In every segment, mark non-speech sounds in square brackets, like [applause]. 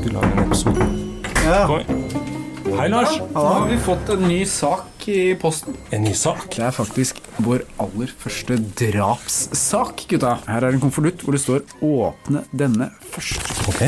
skulle lage en episode. Ja. Kom. Hei, Lars. Nå har vi fått en ny sak i posten. En ny sak. Det er faktisk vår aller første drapssak, gutta. Her er en konvolutt hvor det står 'Åpne denne først'. Ok.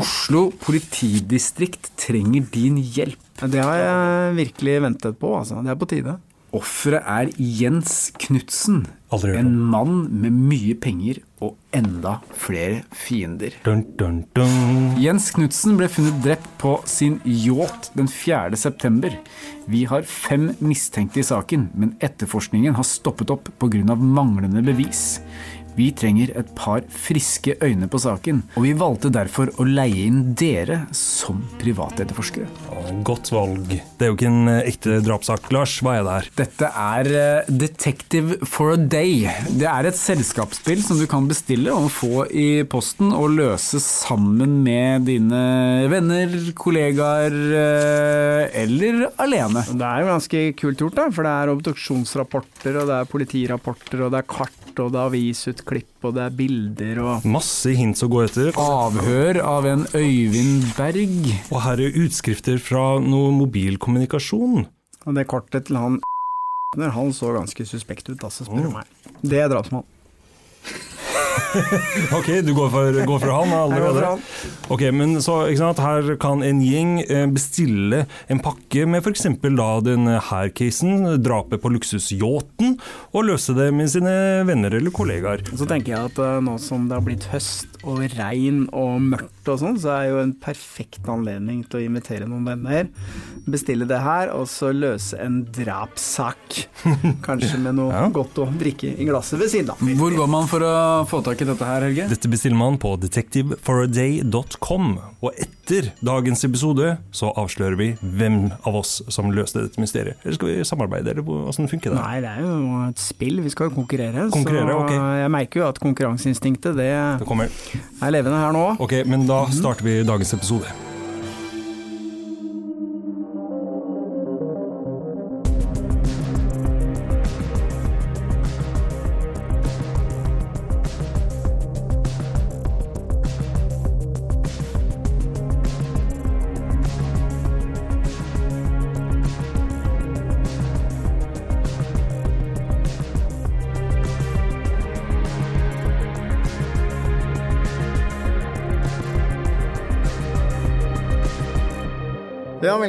Oslo politidistrikt trenger din hjelp. Det har jeg virkelig ventet på, altså. Det er på tide. Offeret er Jens Knutsen. En mann med mye penger og enda flere fiender. Dun, dun, dun. Jens Knutsen ble funnet drept på sin yacht den 4. september. Vi har fem mistenkte i saken, men etterforskningen har stoppet opp pga. manglende bevis. Vi trenger et par friske øyne på saken, og vi valgte derfor å leie inn dere som privatetterforskere. Godt valg. Det er jo ikke en eh, ekte drapssak, Lars. Hva er det her? Dette er eh, Detective for a Day. Det er et selskapsspill som du kan bestille og få i posten og løse sammen med dine venner, kollegaer eh, eller alene. Det er jo ganske kult gjort, da. For det er obduksjonsrapporter, og det er politirapporter, og det er kart, og det er avisutklipp, og det er bilder og Masse hints å gå etter. Avhør av en Øyvind Berg. Og her er utskrifter fra noe mobilkommunikasjon. Og det kortet til han [laughs] han så ganske suspekt ut, altså, spør du meg. Det er drapsmann. [laughs] Ok, du går for, går for han allerede? Ok, men så, Her kan en gjeng eh, bestille en pakke med f.eks. denne her casen, drapet på luksusyachten, og løse det med sine venner eller kollegaer. Så tenker jeg at eh, nå som det har blitt høst og regn og mørkt og sånn, så er jo en perfekt anledning til å invitere noen venner. Bestille det her, og så løse en drapssak. [laughs] Kanskje med noe ja. godt å drikke i glasset ved siden av. Hvor går man for å få tak i dette her, Helge? Dette bestiller man på detectiveforaday.com Og etter dagens episode så avslører vi hvem av oss som løste dette mysteriet. Eller skal vi samarbeide, eller åssen funker det? Nei, det er jo et spill, vi skal jo konkurrere. konkurrere så okay. jeg merker jo at konkurranseinstinktet, det, det kommer er levende her nå. Ok, men da starter vi dagens episode.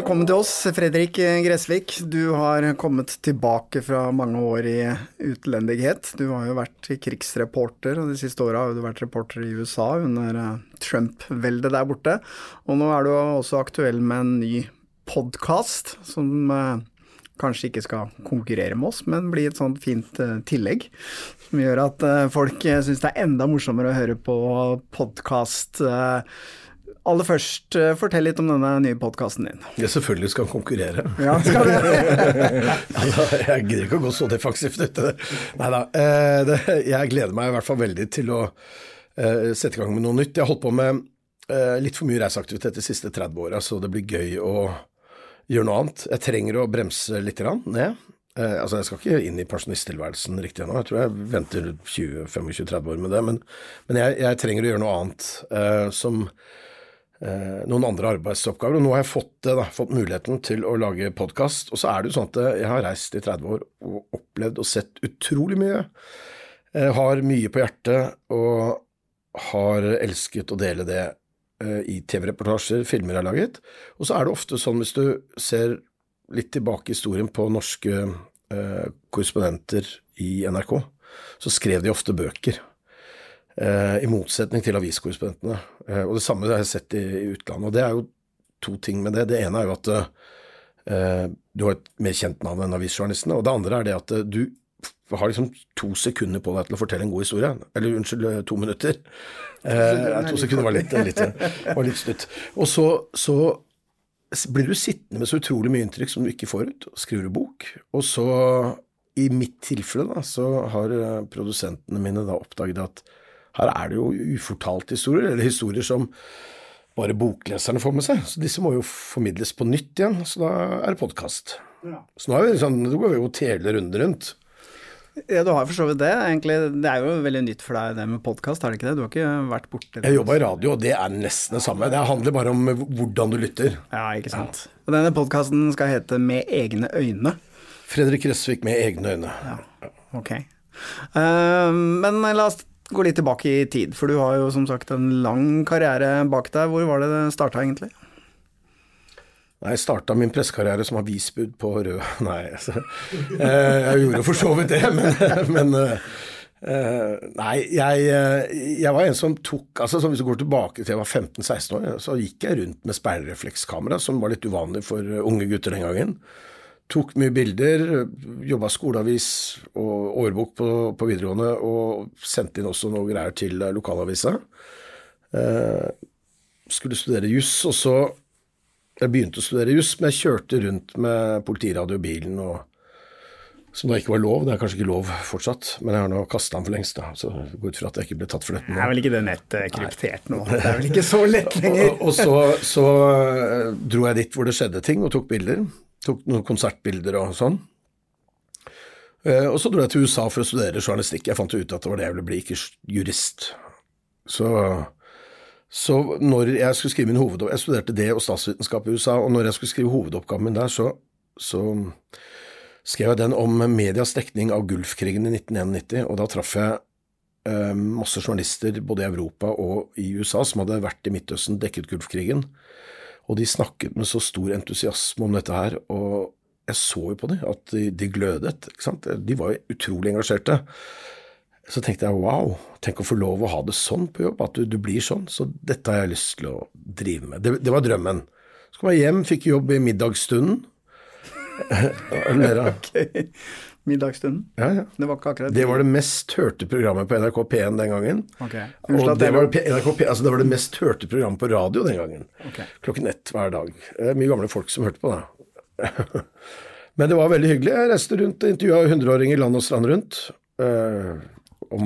Velkommen til oss, Fredrik Gressvik. Du har kommet tilbake fra mange år i utlendighet. Du har jo vært krigsreporter, og de siste åra har du vært reporter i USA under eh, Trump-veldet der borte. Og nå er du også aktuell med en ny podkast som eh, kanskje ikke skal konkurrere med oss, men bli et sånt fint eh, tillegg. Som gjør at folk syns det er enda morsommere å høre på podkast. Aller først, eh, fortell litt om denne nye podkasten din. Jeg selvfølgelig skal konkurrere. Ja, skal det? [laughs] Altså, jeg gidder ikke å gå så defensivt ut i det. Nei da. Eh, jeg gleder meg i hvert fall veldig til å eh, sette i gang med noe nytt. Jeg har holdt på med litt for mye reiseaktivitet de siste 30 åra, så det blir gøy å gjøre noe annet. Jeg trenger å bremse litt ned. Altså, jeg skal ikke inn i pensjonisttilværelsen riktig ennå. Jeg tror jeg venter 20-25-30 år med det. Men, men jeg, jeg trenger å gjøre noe annet som noen andre arbeidsoppgaver. Og nå har jeg fått, det, da, fått muligheten til å lage podkast. Og så er det jo sånn at jeg har reist i 30 år og opplevd og sett utrolig mye. Jeg har mye på hjertet og har elsket å dele det eh, i TV-reportasjer, filmer jeg har laget. Og så er det ofte sånn hvis du ser litt tilbake i historien på norske eh, korrespondenter i NRK, så skrev de ofte bøker. Eh, I motsetning til aviskorrespondentene. Eh, og det samme har jeg sett i, i utlandet. Og det er jo to ting med det. Det ene er jo at uh, du har et mer kjent navn enn avisjournalistene. Og det andre er det at du har liksom to sekunder på deg til å fortelle en god historie. Eller unnskyld, to minutter. Uh, to sekunder var litt, litt, var litt slutt. Og så, så blir du sittende med så utrolig mye inntrykk som du ikke får ut. og Skriver du bok. Og så, i mitt tilfelle, da, så har produsentene mine da oppdaget at her er det jo ufortalte historier, eller historier som bare bokleserne får med seg. Så disse må jo formidles på nytt igjen, så da er det podkast. Så nå er vi sånn, nå går vi jo hele runden rundt. Ja, du har for så vidt det. Egentlig, det er jo veldig nytt for deg det med podkast, er det ikke det? Du har ikke vært borti det? Jeg jobba i radio, og det er nesten det samme. Det handler bare om hvordan du lytter. Ja, ikke sant. Og denne podkasten skal hete Med egne øyne. Fredrik Røsvik med egne øyne. Ja, ok. Uh, men la oss gå litt tilbake i tid, for du har jo som sagt en lang karriere bak deg. Hvor var det det starta egentlig? Nei, jeg starta min pressekarriere som avisbud på Rød [laughs] Nei, altså, eh, jeg gjorde for så vidt det, [laughs] men, men Uh, nei, jeg, jeg, var en som tok altså Hvis du går tilbake til jeg var 15-16 år, så gikk jeg rundt med speilreflekskamera, som var litt uvanlig for unge gutter den gangen. Tok mye bilder, jobba skoleavis og årbok på, på, videregående, og sendte inn også noe greier til lokalavisa. Eh, skulle studere juss, og så jeg begynte å studere juss, men jeg kjørte rundt med politiradiobilen og som da ikke var lov. Det er kanskje ikke lov fortsatt, men jeg har nå kasta den for lengst. da, så jeg går ut fra at jeg ikke ble tatt for dette. Nå. Er vel ikke det nettet kryptert nå? Det er vel ikke så lett [laughs] lenger? og, og så, så uh, dro jeg dit hvor det skjedde ting, og tok bilder. Tok noen konsertbilder og sånn. Uh, og så dro jeg til USA for å studere journalistikk. Jeg fant ut at det var det jeg ville bli, ikke jurist. Så så når jeg skulle skrive min hovedoppgave Jeg studerte det og statsvitenskap i USA, og når jeg skulle skrive hovedoppgaven min der, så, så skrev jeg den om medias dekning av Gulfkrigen i 1991, og da traff jeg eh, masse journalister både i Europa og i USA som hadde vært i Midtøsten, dekket Gulfkrigen, og de snakket med så stor entusiasme om dette her, og jeg så jo på dem at de, de glødet, de var jo utrolig engasjerte. Så tenkte jeg wow, tenk å få lov å ha det sånn på jobb, at du, du blir sånn. Så dette har jeg lyst til å drive med. Det, det var drømmen. Så kom jeg hjem, fikk jobb i middagsstunden. [laughs] okay. Middagsstunden? Ja, ja. Det var ikke akkurat Det var det mest hørte programmet på NRK P1 den gangen. Okay. Og det var, NRK P, altså det var det mest hørte programmet på radio den gangen. Okay. Klokken ett hver dag. Det er mye gamle folk som hørte på da. [laughs] Men det var veldig hyggelig. Jeg reiste rundt og intervjua hundreåringer land og strand rundt. Uh,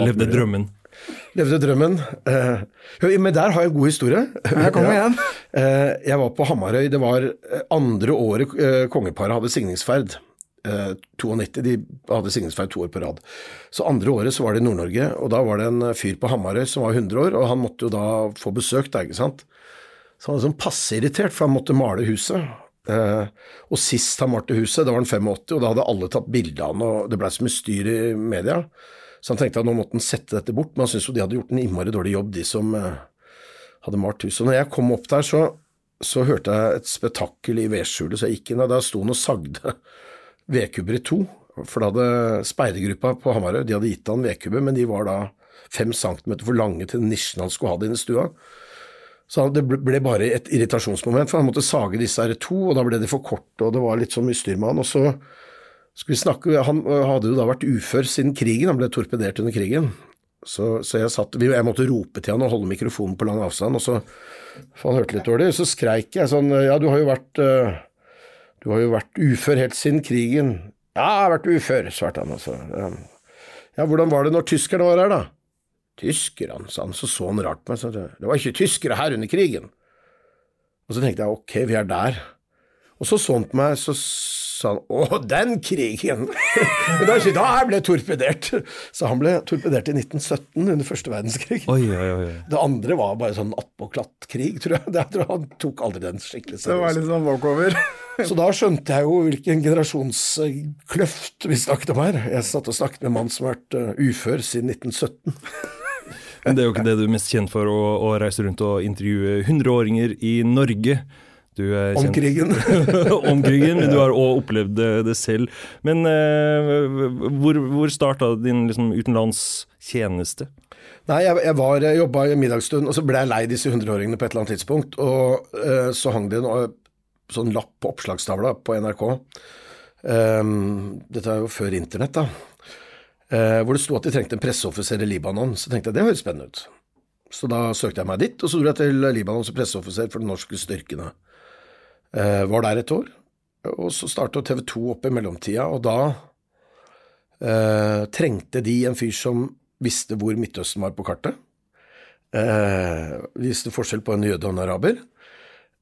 Levde drømmen. Levde drømmen. Uh, men der har jeg en god historie. Jeg kommer [laughs] igjen. uh, jeg var på Hamarøy. Det var andre året uh, kongeparet hadde signingsferd. 92, De hadde Signingsfeil to år på rad. Så andre året så var det i Nord-Norge, og da var det en fyr på Hamarøy som var 100 år, og han måtte jo da få besøk der, ikke sant. Så han var sånn passe irritert, for han måtte male huset. Uh, og sist han malte huset, da var han 85, og da hadde alle tatt bilde av han, og det blei så mye styr i media. Så han tenkte at nå måtte han sette dette bort, men han syntes jo de hadde gjort en innmari dårlig jobb, de som uh, hadde malt huset. Og når jeg kom opp der, så, så hørte jeg et spetakkel i vedskjulet, så jeg gikk inn, og Der sto han og sagde vedkubber i to. For da hadde speidergruppa på Hamarøy de hadde gitt han vedkubber, men de var da fem centimeter for lange til nisjen han skulle ha det inne i stua. Så det ble bare et irritasjonsmoment, for han måtte sage disse her to, og da ble de for korte, og det var litt sånn mye styr med han. Og så skulle vi snakke Han hadde jo da vært ufør siden krigen, han ble torpedert under krigen. Så, så jeg, satt, jeg måtte rope til han og holde mikrofonen på lang avstand, og så For han hørte litt dårlig. Så skreik jeg sånn Ja, du har jo vært Du har jo vært ufør helt siden krigen. Ja, jeg har vært ufør, svarte han. Altså. Ja, hvordan var det når tyskerne var her, da? Tyskerne, sa han, så så han rart på meg. Det var ikke tyskere her under krigen. Og så tenkte jeg ok, vi er der. Og så så han på meg, så sa han å, den krigen! [laughs] Men da, da jeg ble torpedert. Så han ble torpedert i 1917 under første verdenskrig. Oi, oi, oi. Det andre var bare sånn attpåklatt-krig, tror jeg. Jeg tror han tok aldri den skikkelig seriøst. Det var litt sånn walkover. Så da skjønte jeg jo hvilken generasjonskløft vi snakket om her. Jeg satt og snakket med en mann som har vært uh, ufør siden 1917. Men det er jo ikke det du er mest kjent for, å, å reise rundt og intervjue hundreåringer i Norge. Om krigen. [laughs] om krigen, men du har òg opplevd det, selv. Men uh, hvor, hvor starta din liksom, utenlandstjeneste? Nei, jeg, jeg, var, jeg jobba i middagsstund, og så ble jeg lei disse hundreåringene på et eller annet tidspunkt. Og uh, så hang det en sånn lapp på oppslagstavla på NRK. Um, dette er jo før internett, da. Hvor det sto at de trengte en presseoffiser i Libanon. Så tenkte jeg det høres spennende ut. Så da søkte jeg meg dit, og så dro jeg til Libanon som presseoffiser for de norske styrkene. Uh, var der et år. Og så starta TV 2 opp i mellomtida, og da uh, trengte de en fyr som visste hvor Midtøsten var på kartet. visste forskjell på en jøde og en araber.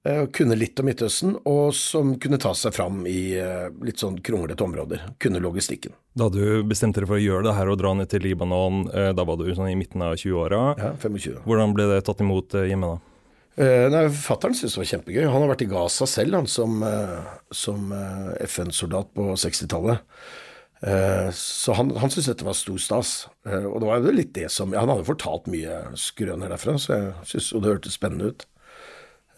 eh, kunne litt om Midtøsten, og som kunne ta seg fram i eh, litt sånn kronglete områder. Kunne logistikken. Da du bestemte deg for å gjøre det her og dra ned til Libanon, eh, da var du sånn i midten av 20-åra. Ja, 25. Hvordan ble det tatt imot eh, hjemme da? Uh, nei, Fattern syntes det var kjempegøy. Han har vært i Gaza selv, han som, uh, som uh, FN-soldat på 60-tallet. så han, han syntes dette var stor stas. og det var jo litt det som Han hadde fortalt mye skrøner derfra, så jeg synes, og det hørtes spennende ut.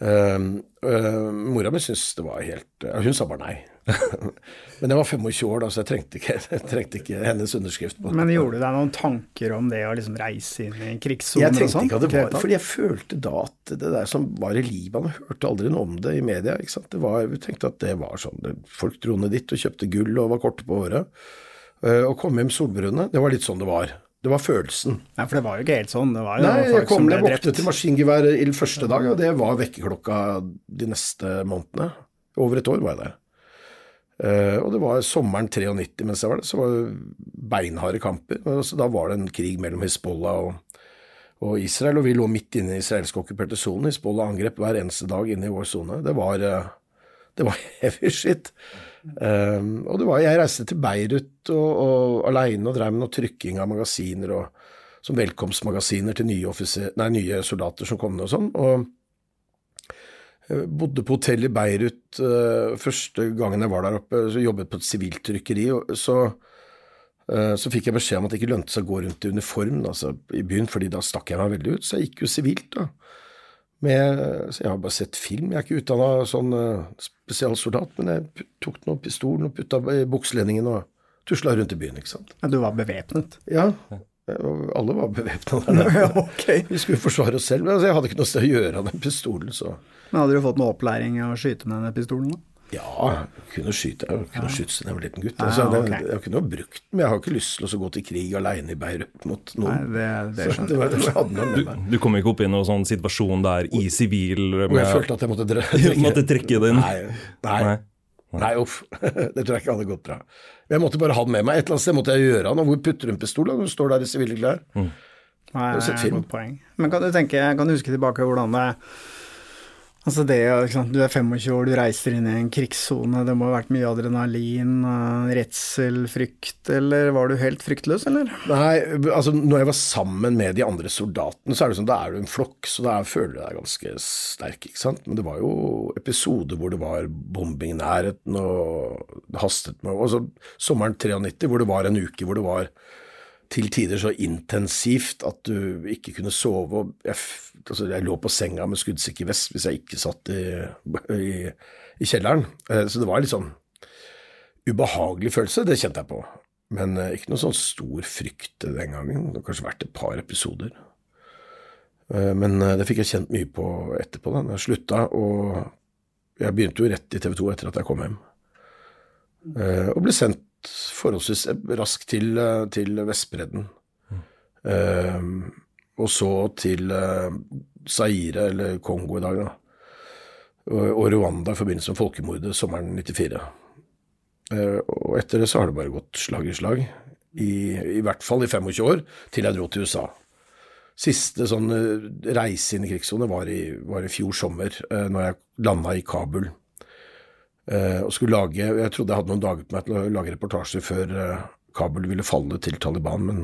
mora mi syntes det var helt Hun sa bare nei. [laughs] Men jeg var 25 år da, så jeg trengte ikke, [laughs] jeg trengte ikke hennes underskrift. på det. Men gjorde du deg noen tanker om det å liksom reise inn i krigssonen og sånn? Jeg tenkte ikke at det var, fordi jeg følte da at det der som var i Libanon, hørte aldri noe om det i media. ikke sant? Det var, jeg tenkte at det var sånn, Folk dro ned dit og kjøpte gull og var korte på håret. Eh, og kom hjem solbrune. Det var litt sånn det var. Det var følelsen. Nei, For det var jo ikke helt sånn. Det var jo Nei, folk jeg kom som jeg våknet til maskingevær i første dag, og det var vekkerklokka de neste månedene. Over et år var jeg der. Eh, og det var sommeren 93 mens jeg var der, så var det beinharde kamper. Så da var det en krig mellom Hizbollah og, og Israel, og vi lå midt inne i israelsk okkuperte sone. Hizbollah angrep hver eneste dag inne i vår sone. Det var, eh, det var [laughs] heavy shit. Um, og var, jeg reiste til Beirut og, og aleine og drev med noe trykking av magasiner og som velkomstmagasiner til nye, offiser, nei, nye soldater som kom ned og sånn. og bodde på hotell i Beirut uh, første gangen jeg var der oppe, så jobbet på et sivilt trykkeri. Så, uh, så fikk jeg beskjed om at det ikke lønte seg å gå rundt i uniform altså, i byen, fordi da stakk jeg meg veldig ut. Så jeg gikk jo sivilt, da. Med, så jeg har bare sett film. Jeg er ikke utdanna sånn spesialsoldat, men jeg tok noe pistol og putta i bukseledningen og tusla rundt i byen, ikke sant. Ja, du var bevæpnet? Ja. Alle var bevæpna [laughs] der. Ja, okay. Vi skulle forsvare oss selv. Men altså, jeg hadde ikke noe sted å gjøre av den pistolen, så Men Hadde du fått noe opplæring i å skyte med denne pistolen? da? Ja, kunne skyte. Jeg kunne skyte siden jeg var liten gutt. Ja, Altså, det, ok. Jeg kunne jo brukt den, men jeg har ikke lyst til å gå til krig aleine i Beirut mot Nei, noen. det, det Så det var det var du. Du kom ikke opp i noen sånn situasjon der i sivil Hvor jeg følte at jeg måtte dre [laughs] Måtte trekke den? Nei, nei, Nei. nei, uff. [laughs] Det tror jeg ikke hadde gått bra. Jeg måtte bare ha den med meg. Et eller annet sted måtte jeg gjøre den. Og hvor putter du en pistol når du står der i sivile klær? Nei, det er et Godt poeng. Men kan du tenke, kan du huske tilbake hvordan det Altså det? Du er 25 år, du reiser inn i en krigssone, det må ha vært mye adrenalin, eh, redsel, frykt, eller var du helt fryktløs, eller? Nei, altså når jeg var sammen med de andre soldatene, så er det sånn, da er du en flokk, så da føler du deg ganske sterk, ikke sant. Men det var jo episoder hvor det var bombing i nærheten, og det hastet med altså, Sommeren 93, hvor det var en uke hvor det var til tider så intensivt at du ikke kunne sove. og Jeg, altså, jeg lå på senga med skuddsikker vest hvis jeg ikke satt i, i, i kjelleren. Eh, Så det var litt sånn ubehagelig følelse, det kjente jeg på. Men eh, ikke noe sånn stor frykt den gangen. Det har kanskje vært et par episoder. Eh, Men det fikk jeg kjent mye på etterpå, da jeg slutta. Og jeg begynte jo rett i TV 2 etter at jeg kom hjem. Og ble sendt forholdsvis raskt til, til Vestbredden. Eh, og så til eh, Zaire, eller Kongo i dag, da. Og, Rwanda i forbindelse med folkemordet sommeren 94. Eh, og etter det så har det bare gått slag i slag. I, I hvert fall i 25 år, til jeg dro til USA. Siste sånn eh, reise inn i krigssone var, var i fjor sommer, når jeg landa i Kabul. Og skulle lage Jeg trodde jeg hadde noen dager på meg til å lage reportasjer før Kabul ville falle til Taliban, men,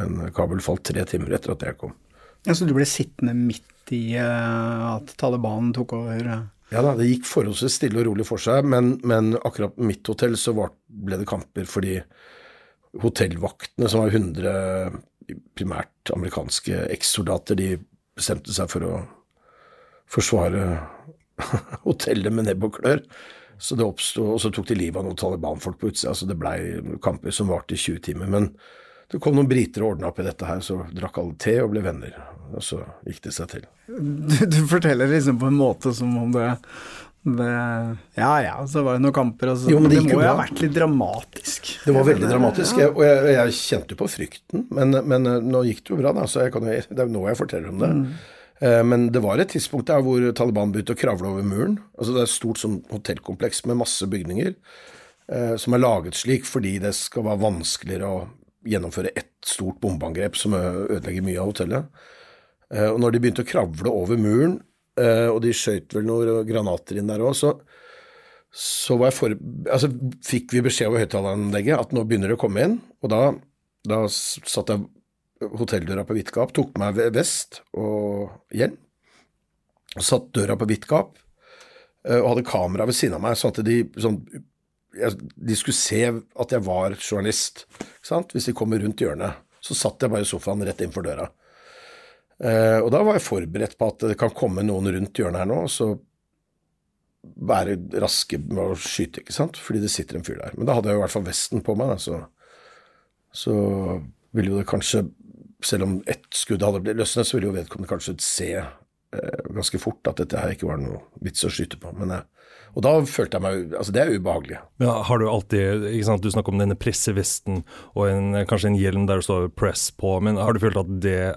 men Kabul falt tre timer etter at jeg kom. Ja, så du ble sittende midt i eh, at Taliban tok over? eh. Ja da, det gikk forholdsvis stille og rolig for seg, men, men akkurat på mitt hotell så var, ble det kamper fordi hotellvaktene, som var 100 primært amerikanske ekssoldater, de bestemte seg for å forsvare [laughs] hotellet med nebb og klør. Så det oppstod, Og så tok de livet av noen Taliban-folk på utsida, så det blei kamper som varte i 20 timer. Men det kom noen briter og ordna opp i dette her, så drakk alle te og ble venner. Og så gikk det seg til. Du, du forteller liksom på en måte som om det, det Ja ja, så var det noen kamper, og så Jo, men det det må jo ha vært litt dramatisk. Det var veldig dramatisk, jeg, og jeg, jeg kjente jo på frykten. Men, men eh, nå gikk det jo bra, da, så jo- det er jo nå jeg forteller om det. Mm. Men det var et tidspunkt der hvor Taliban begynte å kravle over muren. Altså Det er et stort sånn hotellkompleks med masse bygninger eh, som er laget slik fordi det skal være vanskeligere å gjennomføre ett stort bombeangrep som ødelegger mye av hotellet. Eh, Og når de begynte å kravle over muren, eh, og de skjøt vel noen granater inn der òg, så, så for, altså, fikk vi beskjed over høyttaleranlegget at nå begynner det å komme inn, og da, da satt jeg hotelldøra på vidt gap, tok meg vest og hjelm, satt døra på vidt gap, og hadde kamera ved siden av meg, sånn at de, sånn, de skulle se at jeg var journalist, hvis de kommer rundt hjørnet. Så satt jeg bare i sofaen rett innenfor døra. Eh, og da var jeg forberedt på at det kan komme noen rundt hjørnet her nå, og så være raske med å skyte, ikke sant, fordi det sitter en fyr der. Men da hadde jeg i hvert fall vesten på meg, da, så, så ville jo det kanskje, selv om ett skudd hadde blitt løsnet, så ville jo vedkommende kanskje se eh, ganske fort at dette her ikke var noe vits å skyte på. Men jeg, og da følte jeg meg Altså, det er ubehagelig. Ja, har du alltid ikke sant, Du snakker om denne pressevesten og en, kanskje en hjelm der det står 'press' på, men har du følt at det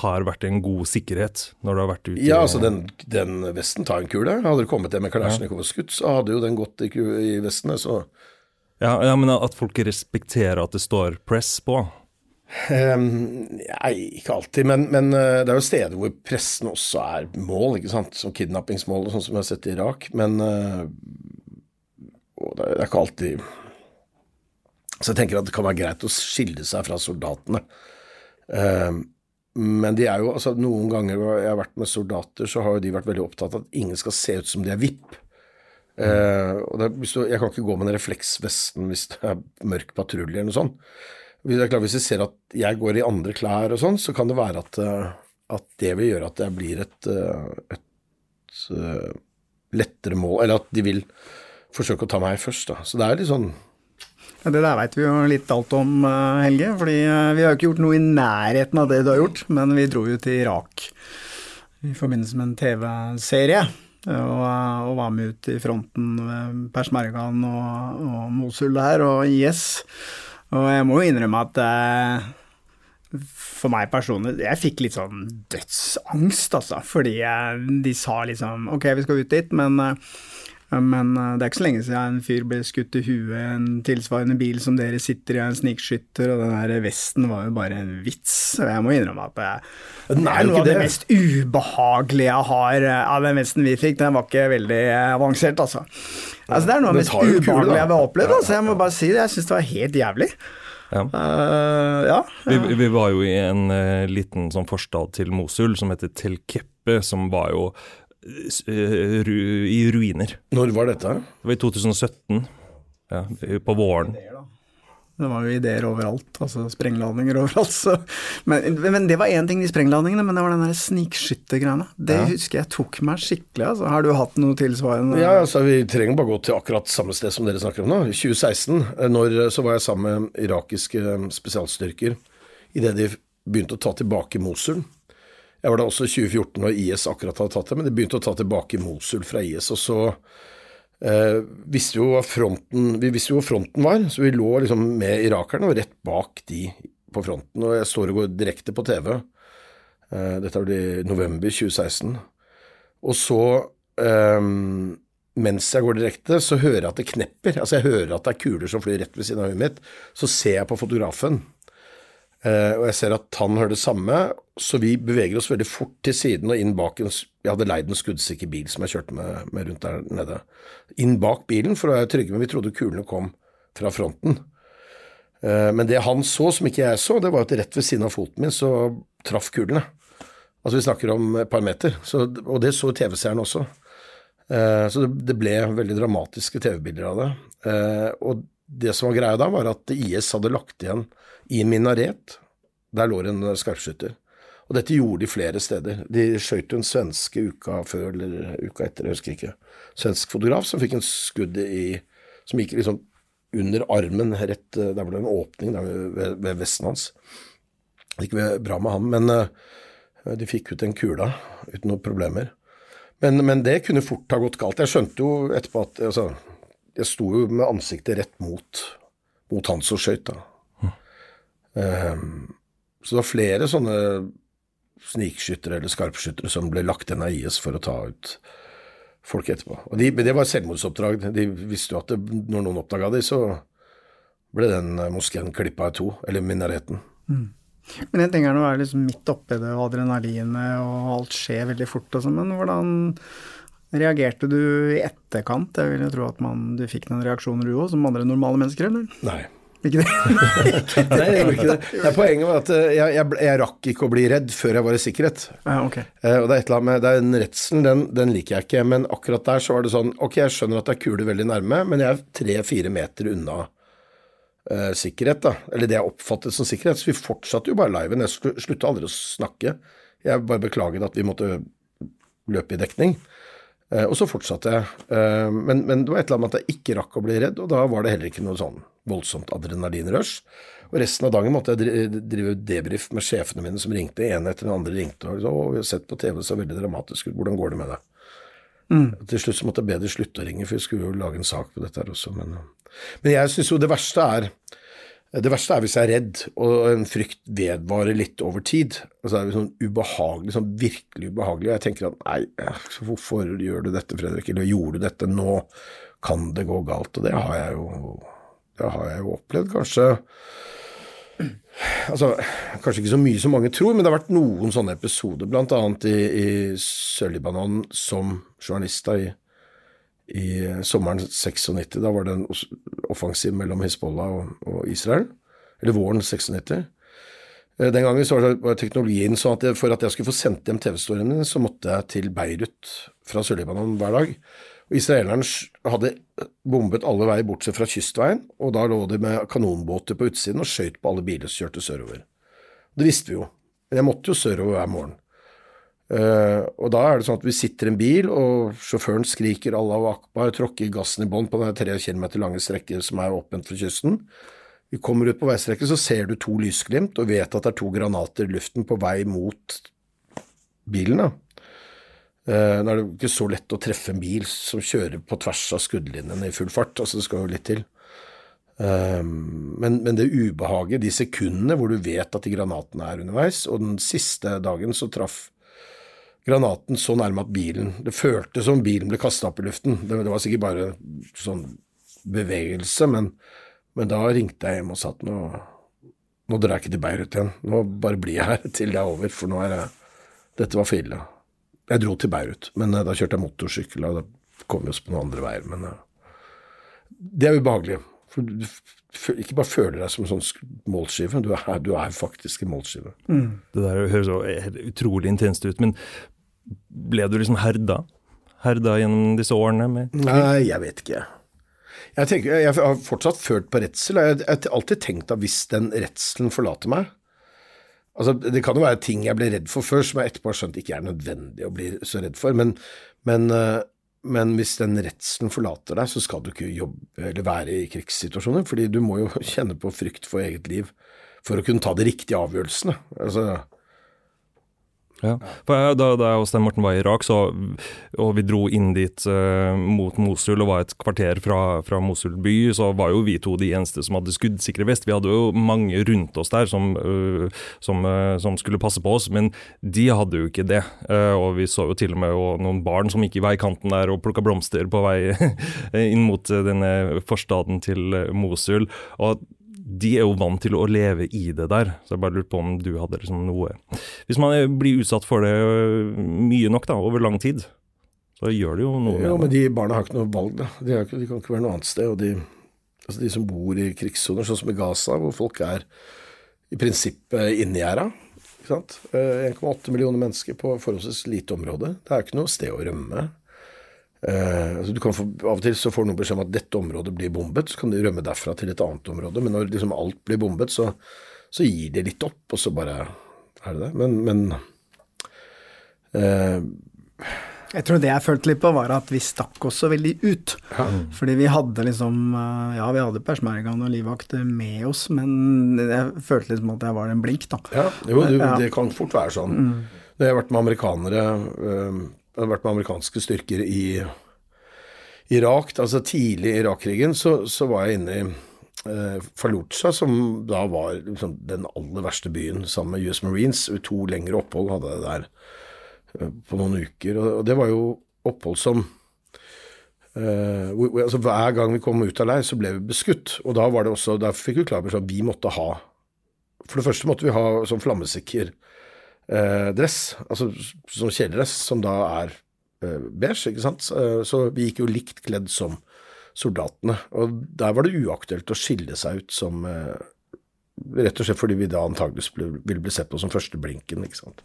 har vært en god sikkerhet når du har vært ute? Ja, altså den, den vesten tar en kule. Hadde det kommet det med Kalasjnikov og skutt, så hadde jo den gått i, i vestene, så ja, ja, men at folk respekterer at det står 'press' på? Um, nei, ikke alltid, men, men, eh, det er jo steder hvor pressen også er mål, ikke sant, som kidnappingsmål og sånn som vi har sett i Irak. Men uh, det er ikke alltid Så jeg tenker at det kan være greit å skille seg fra soldatene. Um, men de er jo, altså noen ganger jeg har vært med soldater, så har jo de vært veldig opptatt av at ingen skal se ut som de er VIP. Uh, og det, du, jeg kan ikke gå med den refleksvesten hvis det er mørk patrulje eller noe sånt. Klart, Hvis jeg ser at jeg går i andre klær og sånn, så kan det være at, eh, at det vil gjøre at jeg blir et, eh, et, eh, lettere mål, eller at de vil forsøke å ta meg først. Da. Så det er litt sånn ja, Det der veit vi jo litt alt om, Helge. fordi vi har jo ikke gjort noe i nærheten av det du har gjort, men vi dro jo til Irak i forbindelse med en TV-serie. Og, og, var med ut i fronten ved Persmergan og, og Mosul der, og IS. Og jeg må jo innrømme at eh, for meg personlig, jeg fikk litt sånn dødsangst, altså. Fordi jeg, de sa liksom ok, vi skal ut dit, men, eh, men eh, det er ikke så lenge siden en fyr ble skutt i huet i en tilsvarende bil som dere sitter i, en snikskytter, og den der vesten var jo bare en vits. Og jeg må innrømme at det, det er noe av det mest ubehagelige jeg har av den vesten vi fikk. Den var ikke veldig avansert, altså. Altså, det er noe av det mest ubehagelige jeg har opplevd. Altså, jeg må bare si det. Jeg syns det var helt jævlig. Ja. Uh, ja. Vi, vi, var jo i en uh, liten sånn forstad til Mosul som heter Tel Keppe, som var jo uh, ru, i ruiner. Når var dette? Det var i 2017. Ja, på våren. Det var jo ideer overalt, altså sprengladninger [laughs] overalt. Så. Men, men, det var én ting, de sprengladningene, men det var den der snikskyttergreiene. Det ja. husker jeg tok meg skikkelig. Altså. Har du hatt noe tilsvarende? Ja, altså vi trenger bare gå til akkurat samme sted som dere snakker om nå. I 2016 eh, når, eh, så var jeg sammen med irakiske eh, spesialstyrker idet de begynte å ta tilbake Mosul. Jeg var da også i 2014 når IS akkurat hadde tatt det, men de begynte å ta tilbake Mosul fra IS. og så eh, visste jo fronten, vi visste jo hvor fronten var, så vi lå liksom med irakerne og rett bak de på fronten. Og jeg står og går direkte på TV. Eh, dette var i november 2016. Og så, eh, mens jeg går direkte, så hører jeg at det knepper. Altså jeg hører at det er kuler som flyr rett ved siden av huet mitt. Så ser jeg på fotografen og jeg ser at han hører det samme, så vi beveger oss veldig fort til siden og inn bak en Jeg hadde leid en skuddsikker bil som jeg kjørte med, med, rundt der nede. Inn bak bilen for å være trygge, men vi trodde kulene kom fra fronten. Uh, men det han så, som ikke jeg så, det var at rett ved siden av foten min så traff kulene. Altså vi snakker om et par meter, så, og det så TV-seeren også. Uh, så det, ble veldig dramatiske TV-bilder av det. og det som var greia da, var at IS hadde lagt igjen i en minaret. Der lå en skarpskytter. Og dette gjorde de flere steder. De skjøt en svenske uka før eller uka etter, jeg husker ikke. Svensk fotograf som fikk en skudd i Som gikk liksom under armen, rett Der ble det en åpning der ved, ved vesten hans. Det gikk bra med ham, men uh, de fikk ut den kula uten noen problemer. Men, men, det kunne fort ha gått galt. Jeg skjønte jo etterpå at altså, Jeg sto jo med ansiktet rett mot, mot han som skøyt, da. Um, så det var flere sånne snikskyttere eller skarpskyttere som ble lagt inn av IS for å ta ut folk etterpå. Og de, Det var selvmordsoppdrag. De visste jo at det, når noen oppdaga de, så ble den moskeen klippa i to, eller minareten. Mm. Men jeg tenker nå være liksom midt oppi det, og adrenalinet, og alt skjer veldig fort og sånn, men hvordan reagerte du i etterkant? Jeg vil jo tro at man, du fikk noen reaksjoner du òg, som andre normale mennesker, eller? Nei. Ikke det? [laughs] Nei, jeg gjorde ikke det. det poenget var at eh, jeg, jeg, jeg, rakk ikke å bli redd før jeg var i sikkerhet. Ja, ok. Eh, og det er et eller annet med Den redselen, den, den, liker jeg ikke. Men akkurat der så var det sånn Ok, jeg skjønner at det er kuler veldig nærme, men jeg er tre-fire meter unna eh, sikkerhet, da. Eller det jeg oppfattet som sikkerhet. Så vi fortsatte jo bare liven. Jeg slutta aldri å snakke. Jeg bare beklaget at vi måtte løpe i dekning. Eh, og så fortsatte jeg. Eh, men, men, det var et eller annet med at jeg ikke rakk å bli redd, og da var det heller ikke noe sånn voldsomt adrenalinrush. Og resten av dagen måtte jeg drive debrief med sjefene mine som ringte. En etter den andre ringte og sa å, vi har sett på TV, det så veldig dramatisk ut, hvordan går det med deg? Mm. Til slutt så måtte jeg be de slutte å ringe, for vi skulle jo lage en sak på dette her også. Men, men jeg syns jo det verste er det verste er hvis jeg er redd, og en frykt vedvarer litt over tid. Altså det er sånn ubehagelig, sånn virkelig ubehagelig. Og jeg tenker at nei, hvorfor gjør du dette, Fredrik? Eller gjorde du dette nå? Kan det gå galt? Og det har jeg jo det har jeg jo opplevd, kanskje Altså, kanskje ikke så mye som mange tror, men det har vært noen sånne episoder, annet i, i Sør-Libanon som journalist da, i, i, sommeren 96. Da var det en offensiv mellom Hizbollah og, og Israel. Eller våren 96. Eh, den gangen så var teknologien sånn at for at jeg skulle få sendt hjem TV-storyen min, så måtte jeg til Beirut fra Sør-Libanon hver dag. Og Israelerne hadde bombet alle veier bortsett fra kystveien, og da lå de med kanonbåter på utsiden og skøyt på alle biler som kjørte sørover. Det visste vi jo, men jeg måtte jo sørover hver morgen. Uh, og da er det sånn at vi sitter i en bil, og sjåføren skriker Allah akbar, tråkker gassen i bånn på den tre km lange strekket som er åpent for kysten. Vi kommer ut på veistrekket, så ser du to lysglimt og vet at det er to granater i luften på vei mot bilen. da. Uh, nå er det ikke så lett å treffe en bil som kjører på tvers av skuddlinjene i full fart. altså Det skal jo litt til. Uh, men, men, det ubehaget, de sekundene hvor du vet at de granatene er underveis, og den siste dagen så traff granaten så nærme at bilen Det føltes som bilen ble kasta opp i luften. Det, det, var sikkert bare sånn bevegelse, men, men, da ringte jeg hjem og sa at nå, nå drar jeg ikke til Beirut igjen. Nå bare blir jeg her [laughs] til det er over, for nå er jeg Dette var for ille. Jeg dro til Beirut, men uh, da kjørte jeg motorsykkel, og da kom vi oss på noen andre veier. Men uh, det er ubehagelig. For du ikke bare føler deg som en sånn målskive, du er, du er faktisk en målskive. Mm. Det der høres utrolig intenst ut, men ble du liksom herda? Herda gjennom disse årene? Nei, jeg vet ikke. Jeg, tenker, jeg har fortsatt følt på redsel. Jeg har alltid tenkt at hvis den redselen forlater meg, Altså, det kan jo være ting jeg ble redd for før, som jeg etterpå har skjønt ikke er nødvendig å bli så redd for. Men, men, eh, men hvis den redselen forlater deg, så skal du ikke jobbe eller være i krigssituasjoner. fordi du må jo [laughs] kjenne på frykt for eget liv for å kunne ta de riktige avgjørelsene. Altså, ja. For da, da jeg og Stein Morten var i Irak, så, og vi dro inn dit uh, mot Mosul og var et kvarter fra, fra, Mosul by, så var jo vi to de eneste som hadde skuddsikre vest. Vi hadde jo mange rundt oss der som, uh, som, uh, som skulle passe på oss, men de hadde jo ikke det. og vi så jo til og med noen barn som gikk i veikanten der og plukka blomster på vei [laughs] inn mot denne forstaden til Mosul. og de er jo vant til å leve i det der, så jeg bare lurte på om du hadde liksom noe Hvis man blir utsatt for det øh, mye nok da, over lang tid, så gjør det jo noe Jo, Ja, men de barna har ikke noe valg, da. De, ikke, de kan ikke være noe annet sted. og de, altså de som bor i krigssoner, sånn som i Gaza, hvor folk er i prinsippet inngjerda. 1,8 øh, millioner mennesker på forholdsvis lite område. Det er ikke noe sted å rømme. Eh, altså du kan få, av og til så får noen beskjed om at dette området blir bombet, så kan de rømme derfra til et annet område. Men når liksom alt blir bombet, så, så gir de litt opp, og så bare er det det. Men, men eh, jeg tror det jeg følte litt på, var at vi stakk oss så veldig ut. Ja. Fordi vi hadde liksom eh, Ja, vi hadde persmergan og livvakt med oss, men jeg følte liksom at jeg var en blink, da. Ja, jo, det, det kan fort være sånn. Mm. Når jeg har vært med amerikanere øh, har vært med amerikanske styrker i Irak. altså Tidlig i Irak-krigen så, så, var jeg inne i eh, Fallujah, som da var liksom, den aller verste byen, sammen med US Marines. To lengre opphold hadde jeg der eh, på noen uker. Og, og, det var jo opphold som eh, altså, Hver gang vi kom ut av leir, så ble vi beskutt. Og da var det også, da fikk vi klar beskjed at vi måtte ha For det første måtte vi ha sånn flammesikker eh, dress, altså sånn kjeledress, som da er eh, beige, ikke sant. Eh, så vi gikk jo likt kledd som soldatene. Og der var det uaktuelt å skille seg ut som eh, Rett og slett fordi vi da antageligvis ville bli sett på som første blinken, ikke sant.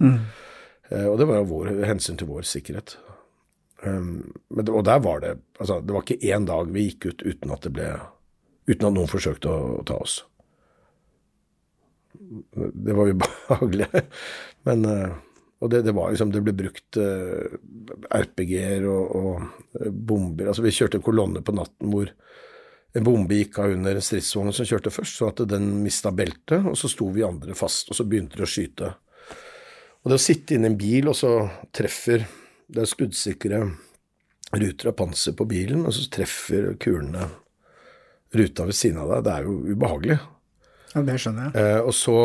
Eh, og det var jo vår, hensyn til vår sikkerhet. Um, men det, og der var det altså Det var ikke én dag vi gikk ut uten at det ble Uten at noen forsøkte å, å ta oss. Det var ubehagelig. [laughs] Men uh, Og det, det, var liksom Det ble brukt uh, RPG-er og, og uh, bomber. Altså Vi kjørte en kolonne på natten hvor en bombe gikk av under stridsvognen som kjørte først, så at den mista beltet, og så sto vi andre fast, og så begynte de å skyte. Og det å sitte inne i en bil, og så treffer det er skuddsikre ruter av panser på bilen, og så treffer kulene ruta ved siden av deg. Det er jo ubehagelig. Ja, Det skjønner jeg. Eh, og så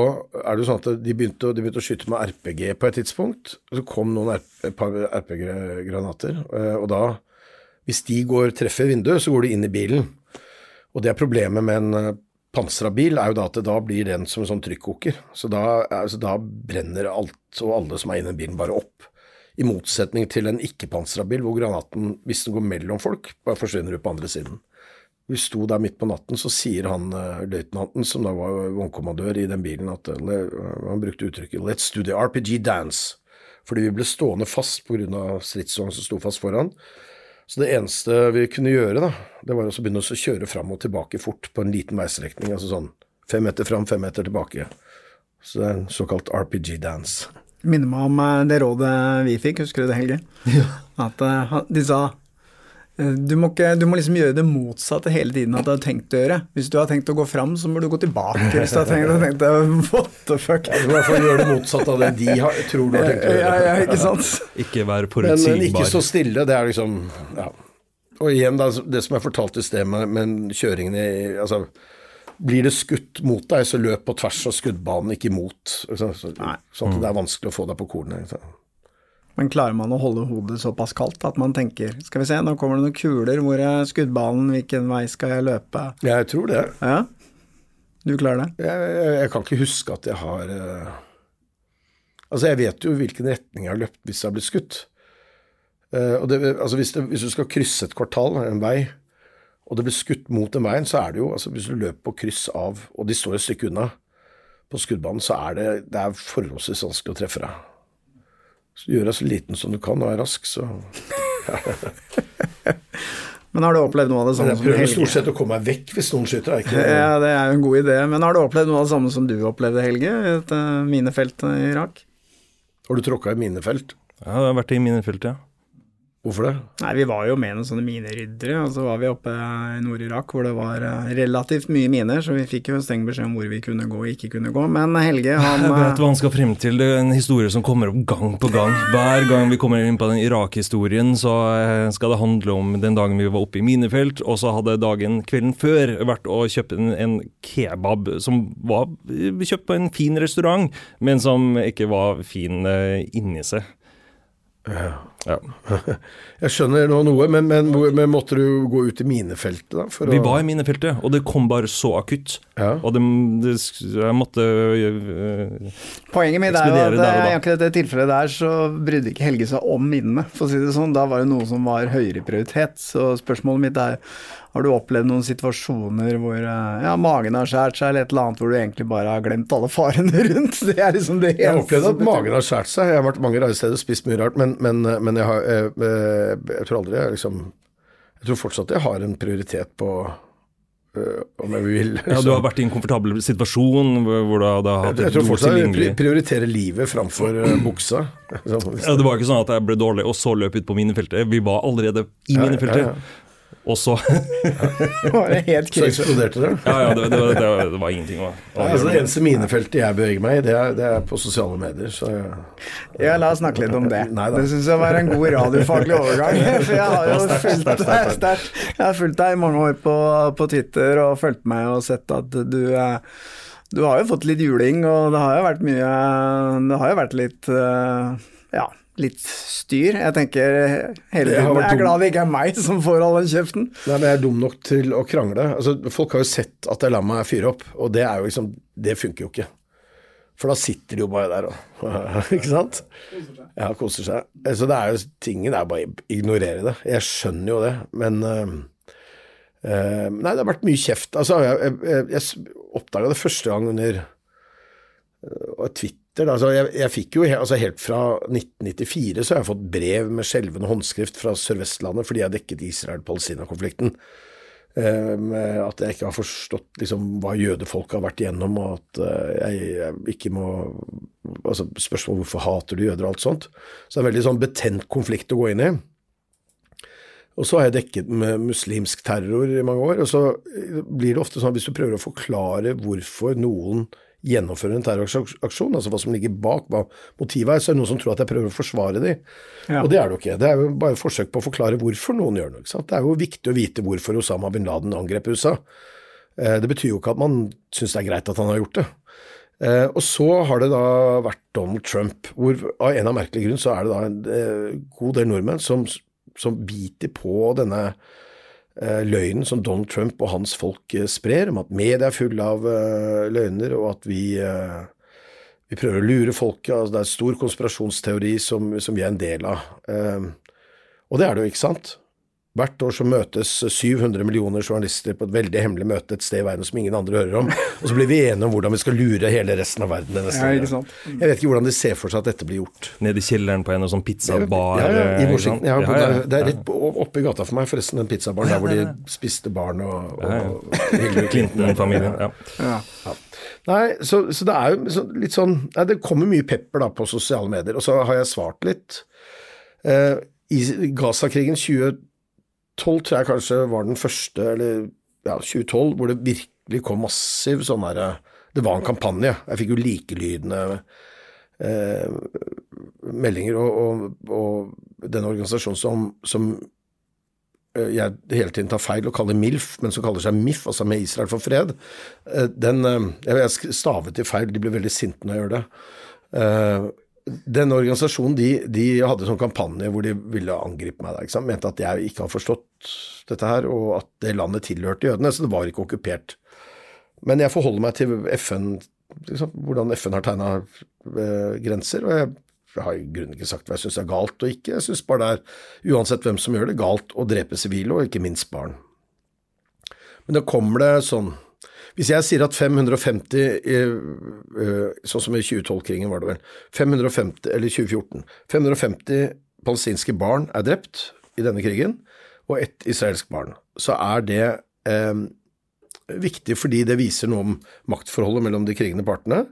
er det jo sånn at de begynte, de begynte, å skyte med RPG på et tidspunkt. og Så kom noen RPG-granater. Eh, og da, hvis de går, treffer vinduet, så går de inn i bilen. Og det er problemet med en eh, pansra bil, er jo da at da blir den som en sånn trykkoker. Så da, altså, da brenner alt og alle som er inne i bilen, bare opp. I motsetning til en ikke-pansra bil, hvor granaten, hvis den går mellom folk, bare forsvinner ut på andre siden. Vi sto der midt på natten, så sier han uh, løytnanten, som da var vognkommandør i den bilen, at uh, han brukte uttrykket 'let's do the RPG dance', fordi vi ble stående fast pga. stridsvognen som sto fast foran. Så det eneste vi kunne gjøre, da, det var å begynne å kjøre fram og tilbake fort på en liten veistrekning, altså sånn fem meter fram, fem meter tilbake. Så det er en såkalt RPG dance. Minner meg om eh, det rådet vi fikk, husker du det, Helge? Ja. At uh, de sa eh, du må, ikke, du må, liksom gjøre det motsatte hele tiden at du har tenkt å gjøre. Hvis du har tenkt å gå fram, så må du gå tilbake. Hvis du har tenkt, tenkt [laughs] What the fuck? Ja, du må i hvert fall gjøre det motsatte av det de har, tror du har tenkt å gjøre. Ja, ja, ikke sant? ikke være forutsigbar. Men, men ikke så stille. Det er liksom ja. Og igjen, da, det som jeg fortalte i sted med, med kjøringen i altså, blir det skutt mot deg, så løp på tvers av skuddbanen, ikke imot. Så, så, sånn at det er vanskelig å få deg på kornet. Men klarer man å holde hodet såpass kaldt at man tenker skal vi se, nå kommer det noen kuler, hvor er skuddbanen, hvilken vei skal jeg løpe? Jeg tror det. Ja, Du klarer det? Jeg, jeg, jeg kan ikke huske at jeg har uh... Altså, jeg vet jo hvilken retning jeg har løpt hvis jeg har blitt skutt. Uh, og det, altså hvis, det, hvis du skal krysse et kvartal, en vei, og det blir skutt mot den veien, så er det jo altså Hvis du løper på kryss av, og de står et stykke unna på skuddbanen, så er det, det er forholdsvis vanskelig å treffe deg. Så gjør deg så liten som du kan og er rask, så [laughs] Men har du opplevd noe av det samme som Helge? Jeg prøver stort sett å komme meg vekk hvis noen skyter. Ikke? Ja, det er jo en god idé. Men har du opplevd noe av det samme som du opplevde, Helge? Et uh, minefelt i Irak? Har du tråkka i minefelt? Ja, jeg har vært i minefelt, ja. Hvorfor det? Nei, Vi var jo med noen sånne mineryddere, og så var vi oppe i Nord-Irak hvor det var eh, relativt mye miner, så vi fikk jo streng beskjed om hvor vi kunne gå og ikke kunne gå. Men Helge, [laughs] han Jeg vet hva han skal frem til. Det er en historie som kommer opp gang på gang. Hver gang vi kommer inn på den Irak-historien, så eh, skal det handle om den dagen vi var oppe i minefelt, og så hadde dagen kvelden før vært å kjøpe en, kebab som var kjøpt på en fin restaurant, men som ikke var fin eh, inni seg. Ja. Ja. [laughs] Jeg skjønner nå noe, men, men, men, måtte du gå ut i minefeltet, da? vi var i minefeltet, og det kom bare så akutt. Ja. Og det, det, jeg måtte uh, Poenget mitt er jo at i akkurat det tilfellet der så brydde ikke Helge seg om minnene, for å si det sånn. Da var det noe som var høyere prioritet. Så spørsmålet mitt er har du opplevd noen situasjoner hvor eh, ja, magen har skåret seg, eller et eller annet hvor du egentlig bare har glemt alle farene [laughs] rundt? Det er liksom det Jeg har opplevd at magen har skåret seg. Jeg har vært mange rare steder og spist mye rart, men, men, men jeg, har, jeg, jeg, jeg, tror aldri jeg liksom Jeg tror fortsatt jeg har en prioritet på øh, om jeg vil liksom. Ja, Du har vært i en komfortabel situasjon hvor du hadde hatt Jeg tror fortsatt jeg prioriterer livet framfor buksa. [laughs] ja, Det var ikke sånn at jeg ble dårlig og så løp ut på minefeltet. Vi var allerede i minefeltet. Ja, ja, og så [laughs] helt Så eksploderte det? Ja, ja det, det, det, det, var ingenting. Å, å altså, det eneste minefeltet jeg beveger meg i, det er, det er på sosiale medier. Så ja. Ja, la oss snakke litt om det. Neida. Det syns jeg var en god radiofaglig overgang. [laughs] For jeg har jo fulgt deg sterkt. Jeg har fulgt deg i mange år på, på Twitter og fulgt meg og sett at du eh, du har jo fått litt juling, og det har jo vært mye Det har jo vært litt eh, Ja, litt styr. Jeg tenker hele tiden Jeg er glad det ikke er meg [laughs] som får all den kjeften. Nei, men jeg er dum nok til å krangle. Altså, folk har jo sett at jeg lar meg fyre opp, og det er jo liksom Det funker jo ikke. For da sitter de jo bare der og [laughs] Ikke sant? Ja, koser seg. Så det er jo tingen er bare å ignorere det. Jeg skjønner jo det, men uh, uh, Nei, det har vært mye kjeft. Altså, jeg, jeg, jeg oppdaga det første gang under uh, Twitter. Altså, jeg, jeg, fikk jo altså, Helt fra 1994 så har jeg fått brev med skjelvende håndskrift fra Sør-Vestlandet fordi jeg dekket Israel-Palestina-konflikten. Um, at jeg ikke har forstått liksom, hva jødefolk har vært igjennom, og at uh, jeg, jeg, ikke må altså Spørsmål hvorfor hater du jøder og alt sånt. Så det er en veldig sånn betent konflikt å gå inn i. Og så har jeg dekket med muslimsk terror i mange år, og så blir det ofte sånn at hvis du prøver å forklare hvorfor noen gjennomfører en terroraksjon, altså hva som ligger bak, hva motivet er, så er det noen som tror at jeg prøver å forsvare dem. Ja. Og det er det jo ikke. Det er jo bare forsøk på å forklare hvorfor noen gjør noe. Det er jo viktig å vite hvorfor Osama bin Laden angrep USA. Eh, det betyr jo ikke at man syns det er greit at han har gjort det. Eh, og så har det da vært Donald Trump, hvor av en av merkelige grunn så er det da en eh, god del nordmenn som, som biter på denne løgnen som Donald Trump og hans folk eh, sprer, om at media er fulle av eh, løgner, og at vi, vi prøver å lure folket. Altså, det er stor konspirasjonsteori som, som, vi er en del av. Og det er det jo, ikke sant? Hvert år så møtes 700 millioner journalister på et veldig hemmelig møte et sted i verden som ingen andre hører om, og så blir vi enige om hvordan vi skal lure hele resten av verden. Ja, jeg vet ikke hvordan de ser for seg at dette blir gjort. Nede i kjelleren på en sånn pizzabar? Ja, ja, i Washington. Ja, ja, ja, det er rett oppe i gata for meg, forresten, den pizzabaren der hvor de spiste barn og, og Hillary [laughs] Clinton-familien. Ja. Nei, så, så, det er jo litt sånn nei, Det kommer mye pepper da på sosiale medier, og så har jeg svart litt. Uh, I Gaza-krigen 2012 2012 tror jeg kanskje var den første, eller ja, 2012, hvor det virkelig kom massiv sånn herre Det var en kampanje. Jeg fikk jo likelydende eh, meldinger, og, og, og den organisasjonen som, som eh, jeg hele tiden tar feil og kaller MILF, men som kaller seg MIF, altså med Israel for fred, eh, den eh, Jeg stavet til feil, de blir veldig sinte når jeg gjør det den organisasjonen de, de hadde sånn kampanje hvor de ville angripe meg. Der, Mente at jeg ikke har forstått dette her, og at det landet tilhørte jødene. Så det var ikke okkupert. Men jeg forholder meg til FN, liksom, hvordan FN har tegna eh, grenser. og jeg, jeg har i grunnen ikke sagt hva jeg syns er galt og ikke. Jeg syns bare det er, uansett hvem som gjør det, galt å drepe sivile, og ikke minst barn. Men da kommer det sånn hvis jeg sier at 550, eh, eh, sånn som i 2012-krigen var det vel, 550, eller 2014 550 palestinske barn er drept i denne krigen, og ett israelsk barn, så er det eh, viktig fordi det viser noe om maktforholdet mellom de krigende partene.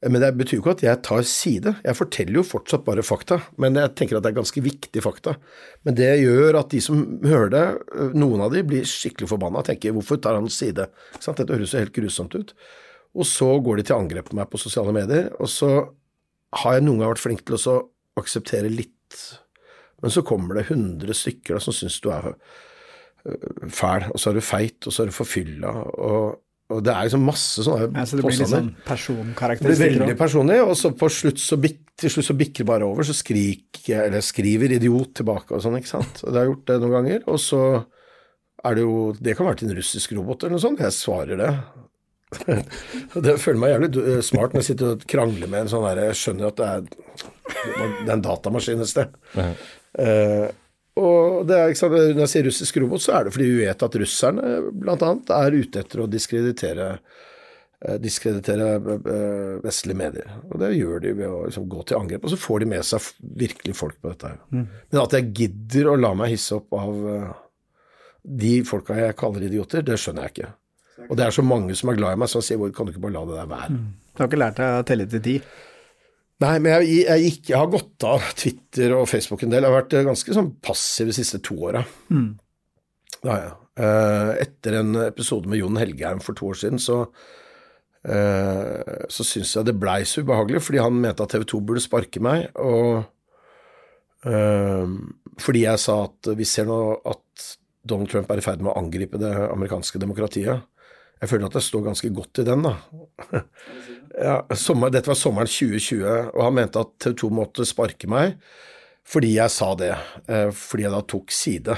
Men det betyr jo ikke at jeg tar side. Jeg forteller jo fortsatt bare fakta, men jeg tenker at det er ganske viktige fakta. Men det gjør at de som hører det, noen av de blir skikkelig forbanna og tenker hvorfor tar han side? Dette høres jo helt grusomt ut. Og så går de til angrep på meg på sosiale medier, og så har jeg noen gang vært flink til å akseptere litt, men så kommer det 100 stykker da, som syns du er fæl, og så er du feit, og så er du forfylla, og og det er liksom masse sånne ja, Så det blir litt sånn? Det blir veldig personlig, og så på slutt så, bik, til slutt så bikker det bare over, så skriker eller skriver 'idiot' tilbake og sånn, ikke sant. Og det har jeg gjort det noen ganger. Og så er det jo Det kan være til en russisk robot eller noe sånt. Jeg svarer det. [laughs] det føler meg jævlig eh, smart når jeg sitter og krangler med en sånn derre Jeg skjønner at det er, det er en datamaskin et sted. Uh -huh. uh, og det er, sant, Når jeg sier russisk robot, så er det fordi vi vet at russerne bl.a. er ute etter å diskreditere, eh, diskreditere eh, vestlige medier. Og det gjør de ved å liksom, gå til angrep, og så får de med seg virkelig folk på dette. Mm. Men at jeg gidder å la meg hisse opp av eh, de folka jeg kaller idioter, det skjønner jeg ikke. Og det er så mange som er glad i meg, som sier hvor kan du ikke bare la det der være? Mm. Du har ikke lært deg å telle til ti? Nei, men jeg, jeg, gikk, jeg, har gått av Twitter og Facebook en del. Jeg har vært ganske sånn passiv de siste to åra. Mm. Det har jeg. Uh, etter en episode med Jon Helgheim for to år siden, så uh, så syns jeg det blei så ubehagelig, fordi han mente at TV 2 burde sparke meg. Og uh, fordi jeg sa at vi ser nå at Donald Trump er i ferd med å angripe det amerikanske demokratiet. Jeg føler at jeg står ganske godt i den, da. [laughs] [laughs] ja, sommer, dette var sommeren 2020, og han mente at TV 2 måtte sparke meg fordi jeg sa det. Eh, fordi jeg da tok side.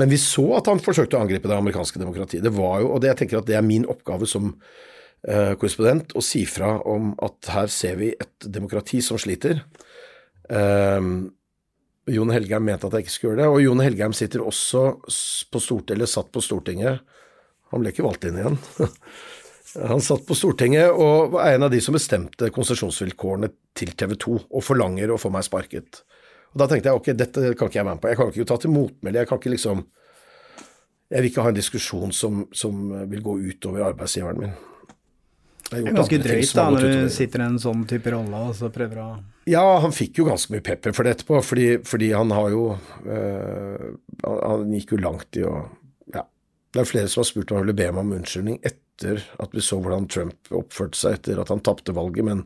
Men vi så at han forsøkte å angripe det amerikanske demokratiet. Det var jo, og det, jeg tenker at det er min oppgave som uh, korrespondent å si fra om at her ser vi et demokrati som sliter. Um, Jon Helgheim mente at jeg ikke skulle gjøre det, og Jon Helgheim sitter også på Stortinget, eller satt på Stortinget. Han ble ikke valgt inn igjen. [laughs] Han satt på Stortinget og var en av de som bestemte konsesjonsvilkårene til TV 2, og forlanger å få meg sparket. Og Da tenkte jeg ok, dette kan ikke jeg være med på. Jeg kan ikke ta til motmæle. Jeg kan ikke liksom Jeg vil ikke ha en diskusjon som, som vil gå utover arbeidsgiveren min. Det er ganske drøyt da, når du sitter i en sånn type rolle og så prøver å Ja, han fikk jo ganske mye pepper for det etterpå, fordi, fordi han har jo øh, Han gikk jo langt i å Ja. Det er flere som har spurt om han ville be meg om unnskyldning etter at vi så hvordan Trump oppførte seg etter at han tapte valget, men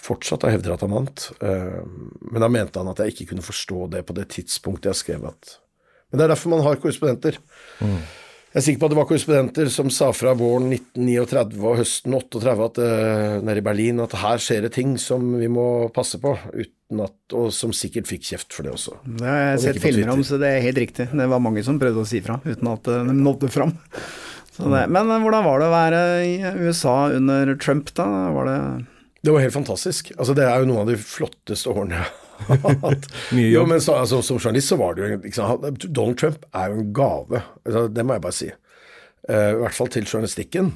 fortsatt har hevder at han vant. Uh, men da mente han at jeg ikke kunne forstå det på det tidspunktet jeg skrev at Men det er derfor man har korrespondenter. Mm. Jeg er sikker på at det var korrespondenter som sa fra våren 1939 og høsten 38 at, uh, nede i Berlin at her skjer det ting som vi må passe på, at, og som sikkert fikk kjeft for det også. Det har jeg sett filmer om, så det er helt riktig. Det var mange som prøvde å si fra uten at de nådde fram. Det, men eh, hvordan var det å være i USA under Trump, da? Var det Det var helt fantastisk. Altså, det er jo noen av de flotteste årene jeg har [laughs] hatt. jo, men så, altså, Som journalist så var det jo liksom, Donald Trump er jo en gave. Altså, det må jeg bare si. Uh, I hvert fall til journalistikken.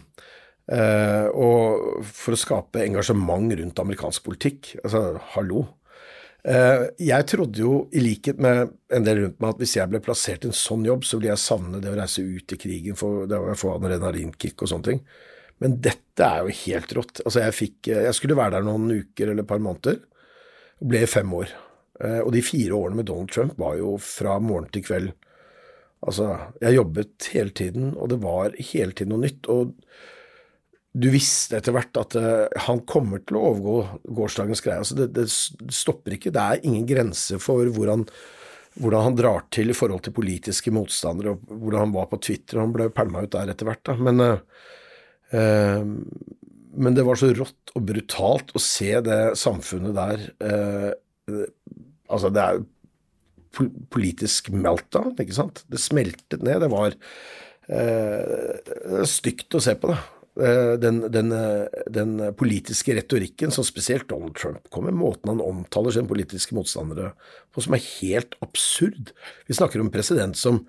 Uh, og for å skape engasjement rundt amerikansk politikk. Altså, hallo. Uh, jeg trodde jo, i likhet med en del rundt meg, at hvis jeg ble plassert i en sånn jobb, så ville jeg savne det å reise ut i krigen for å få adrenalinkick og sånne ting. Men dette er jo helt rått. Altså, jeg, fikk, jeg skulle være der noen uker eller et par måneder, og ble i fem år. Uh, og de fire årene med Donald Trump var jo fra morgen til kveld. Altså, jeg jobbet hele tiden, og det var hele tiden noe nytt. og du visste etter hvert at uh, han kommer til å overgå gårsdagens greie. Altså, det, det, stopper ikke. Det er ingen grense for hvor han, hvordan han drar til i forhold til politiske motstandere, og hvordan han var på Twitter. Han ble pælma ut der etter hvert, da. Men, uh, uh, men, det var så rått og brutalt å se det samfunnet der Altså, det er politisk meltdown, ikke sant? Det smeltet ned. Det var stygt å se på det. Eh, den, den, eh, den, politiske retorikken som spesielt Donald Trump kommer med, måten han omtaler sine politiske motstandere på, som er helt absurd. Vi snakker om en president som,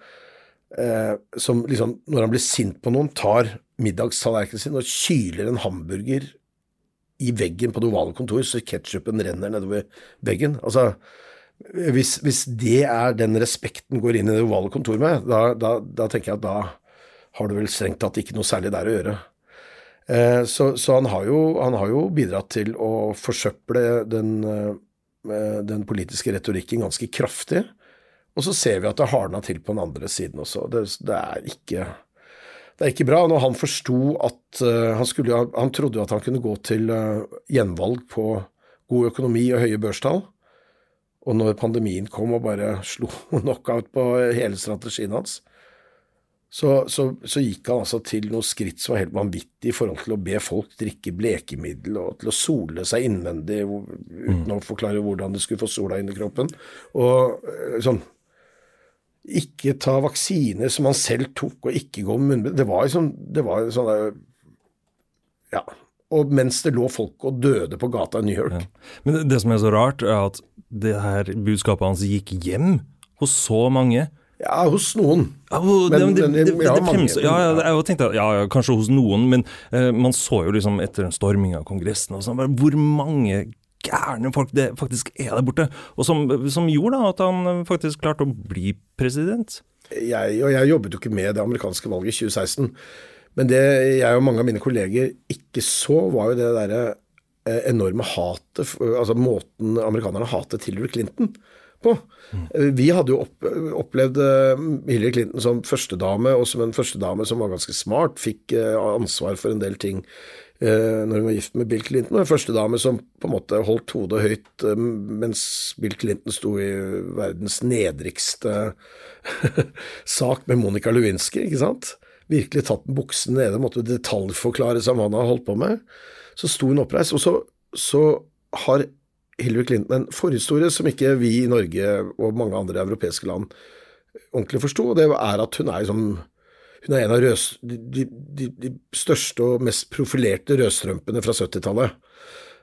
eh, som liksom, når han blir sint på noen, tar middagstallerkenen sin og kyler en hamburger i veggen på det ovale kontor, så ketsjupen renner nedover veggen. Altså, hvis, hvis, det er den respekten går inn i det ovale kontoret med, da, da, da tenker jeg at da har du vel strengt tatt ikke noe særlig der å gjøre. Eh, så, så han, har jo, han, har jo, bidratt til å forsøple den, eh, den, politiske retorikken ganske kraftig. Og så ser vi at det hardna til på den andre siden også. Det, det, er, ikke, det er ikke bra. Når han forsto at uh, han, skulle, han trodde at han kunne gå til gjenvalg på god økonomi og høye børstall. Og når pandemien kom og bare slo [laughs] knockout på hele strategien hans, så, så, så, gikk han altså til noe skritt som var helt vanvittig i forhold til å be folk drikke blekemiddel og til å sole seg innvendig uten mm. å forklare hvordan de skulle få sola inn i kroppen. Og eh, sånn Ikke ta vaksiner som han selv tok, og ikke gå med munnbind. Det var sånn, det var sånn Ja. Og mens det lå folk og døde på gata i New York. Ja. Men det, det som er så rart, er at det her budskapet hans gikk hjem hos så mange. Ja, hos noen. Ja, men, det, det, det, ja, fremst, ja, jeg tenkte ja, kanskje hos noen, men uh, man så jo liksom etter en storming av Kongressen og sånn, hvor mange gærne folk det faktisk er der borte. Og som, som gjorde da at han faktisk klarte å bli president. Jeg, og jeg jobbet jo ikke med det amerikanske valget i 2016. Men det jeg og mange av mine kolleger ikke så, var jo det derre eh, enorme hatet, altså måten amerikanerne hatet Hillary Clinton på. Mm. Vi hadde jo opp, opplevd eh, Hillary Clinton som førstedame, og som en førstedame som var ganske smart, fikk eh, ansvar for en del ting når hun var gift med Bill Clinton. Og en førstedame som på en måte holdt hodet høyt mens Bill Clinton sto i verdens nedrigste [laughs] sak med Monica Lewinsky, ikke sant. Virkelig tatt buksen nede, måtte detaljforklare seg hva han hadde holdt på med. Så sto hun oppreist. Og så, så har Hillary Clinton en forhistorie som ikke vi i Norge og mange andre europeiske land ordentlig forsto, det er at hun er liksom hun er en av røs, de, de, de, største og mest profilerte rødstrømpene fra 70-tallet.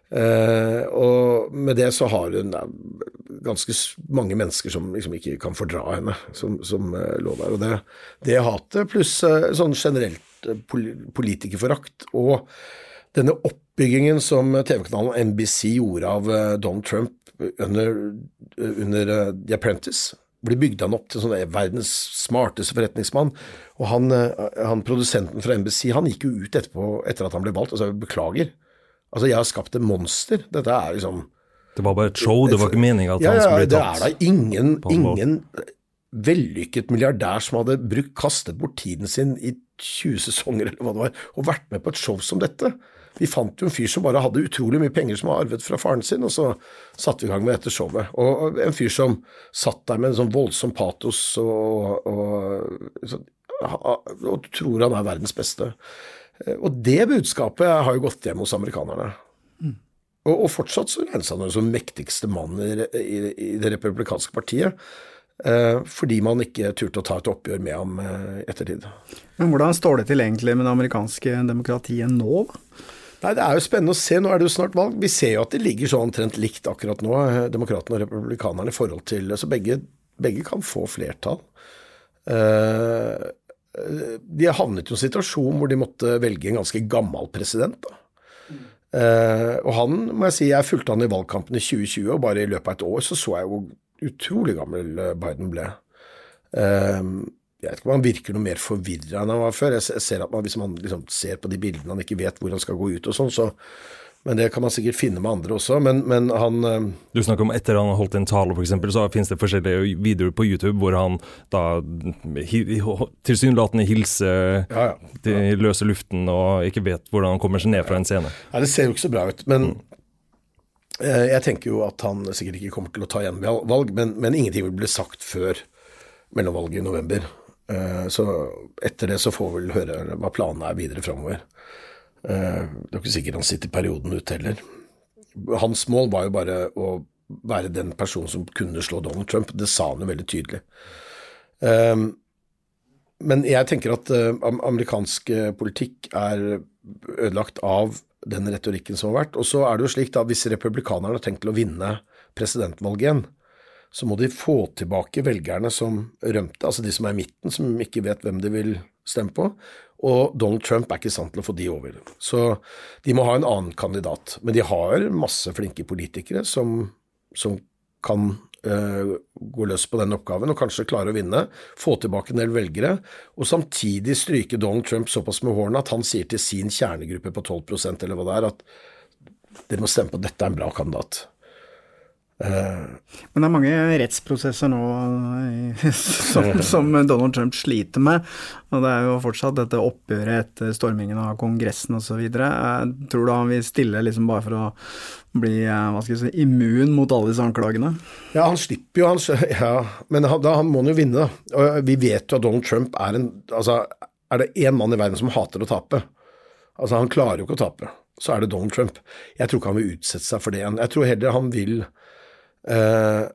Eh, og med det så har hun ganske mange mennesker som liksom ikke kan fordra henne, som, som uh, lå der. Og det, det hatet, pluss uh, sånn generelt uh, politikerforakt, og denne oppbyggingen som TV-kanalen NBC gjorde av Donald Trump under, under The Apprentice blir bygd han opp til sånn verdens smarteste forretningsmann. Og han, han, produsenten fra NBC han gikk jo ut etterpå, etter at han ble valgt, og sa beklager. Altså, jeg har skapt et monster. Dette er liksom Det var bare et show, det var ikke meninga at ja, han skulle bli tatt? Ja, det er da ingen, ingen vellykket milliardær som hadde brukt, kastet bort tiden sin i 20 sesonger eller hva det var, og vært med på et show som dette. Vi fant jo en fyr som bare hadde utrolig mye penger som var arvet fra faren sin, og så satte vi i gang med dette showet. Og en fyr som satt der med en sånn voldsom patos og, og, og, og tror han er verdens beste. Eh, og det budskapet har jo gått hjem hos amerikanerne. Mm. Og, og, fortsatt så regnes han som mektigste mann i, i, i, det republikanske partiet. Eh, fordi man ikke turte å ta et oppgjør med ham eh, ettertid. Men hvordan står det til egentlig med det amerikanske demokratiet nå? Nei, Det er jo spennende å se. Nå er det jo snart valg. Vi ser jo at det ligger sånn omtrent likt akkurat nå, eh, demokratene og republikanerne, i forhold til Så begge, begge kan få flertall. Eh, de har havnet i en situasjon hvor de måtte velge en ganske gammel president. da. Uh, og han, må jeg si, jeg fulgte han i valgkampen i 2020, og bare i løpet av et år så så jeg hvor utrolig gammel eh, Biden ble. Uh, jeg vet ikke om han virker noe mer forvirra enn han var før. Jeg ser at man, Hvis man liksom ser på de bildene han ikke vet hvor han skal gå ut og sånn, så men det kan man sikkert finne med andre også. Men, men han uh, Du snakker om etter han har holdt en tale, f.eks., så finnes det forskjellige videoer på YouTube hvor han da tilsynelatende hilser ja, ja, ja. i løse luften og ikke vet hvordan han kommer seg ned fra en scene. Ja, Det ser jo ikke så bra ut. Men mm. uh, jeg tenker jo at han sikkert ikke kommer til å ta igjen valg, men, men ingenting vil bli sagt før mellomvalget i november. Uh, så etter det så får vi vel høre hva planene er videre framover. Eh, det er ikke sikkert han sitter perioden ut heller. Hans mål var jo bare å være den personen som kunne slå Donald Trump. Det sa han jo veldig tydelig. Eh, men jeg tenker at eh, amerikansk politikk er ødelagt av den retorikken som har vært. Og så er det jo slik da, hvis republikanerne har tenkt til å vinne presidentvalget igjen, så må de få tilbake velgerne som rømte, altså de som er i midten, som ikke vet hvem de vil stemme på. Og Donald Trump er ikke i stand til å få de over. Så de må ha en annen kandidat. Men de har masse flinke politikere som, som kan uh, gå løs på den oppgaven og kanskje klare å vinne, få tilbake en del velgere, og samtidig stryke Donald Trump såpass med hårene at han sier til sin kjernegruppe på 12% eller hva det er, at dere må stemme på dette er en bra kandidat. Men det er mange rettsprosesser nå [laughs] som, som, Donald Trump sliter med. Og det er jo fortsatt dette oppgjøret etter stormingen av Kongressen osv. Tror du han vil stille liksom bare for å bli hva skal jeg si, immun mot alle disse anklagene? Ja, han slipper jo, han, [laughs] ja, men han, da, han må han jo vinne. Og vi vet jo at Donald Trump er en altså, Er det én mann i verden som hater å tape? Altså, han klarer jo ikke å tape. Så er det Donald Trump. Jeg tror ikke han vil utsette seg for det. Jeg tror heller han vil Uh,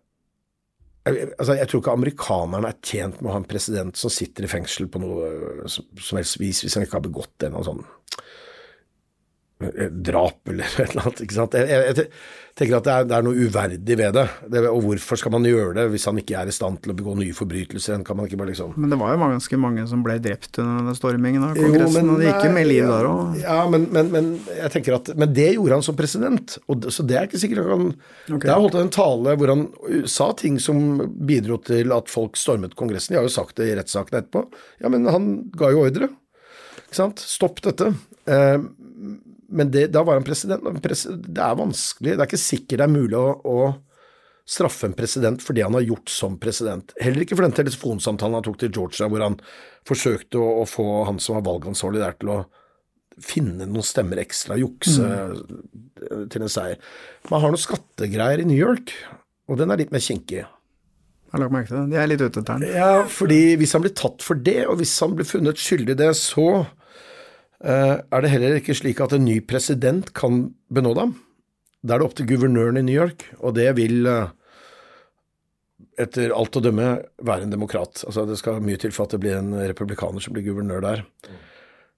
altså, jeg tror ikke amerikanerne er tjent med å ha en president som sitter i fengsel på noe eh, som, helst vis, hvis han ikke har begått en sånn Eh, drap eller [laughs] et eller annet. ikke sant? Jeg, jeg, jeg tenker at det er, det er, noe uverdig ved det. det. Og hvorfor skal man gjøre det hvis han ikke er i stand til å begå nye forbrytelser? Kan man ikke bare liksom Men det var jo ganske mange som ble drept under stormingen av Kongressen, jo, men, og det gikk jo med liv der òg. Ja, men, men, men, jeg tenker at Men det gjorde han som president, og, så det er ikke sikkert han okay. Der holdt han en tale hvor han sa ting som bidro til at folk stormet Kongressen. De har jo sagt det i rettssaken etterpå. Ja, men han ga jo ordre. Ikke sant? Stopp dette. Men det, da var han president. Det er vanskelig. Det er ikke sikkert det er mulig å, å straffe en president for det han har gjort som president. Heller ikke for den telefonsamtalen han tok til Georgia, hvor han forsøkte å, å få han som var valgansvarlig der, til å finne noen stemmer ekstra, jukse mm. til en seier. Man har noen skattegreier i New York, og den er litt mer kinkig. Jeg har lagt merke til det. De er litt ute etter den. Ja, fordi hvis han blir tatt for det, og hvis han blir funnet skyldig i det, så er det heller ikke slik at en ny president kan benåde ham. Da er det opp til guvernøren i New York, og det vil eh, etter alt å dømme være en demokrat. Altså Det skal mye til for at det blir en republikaner som blir guvernør der.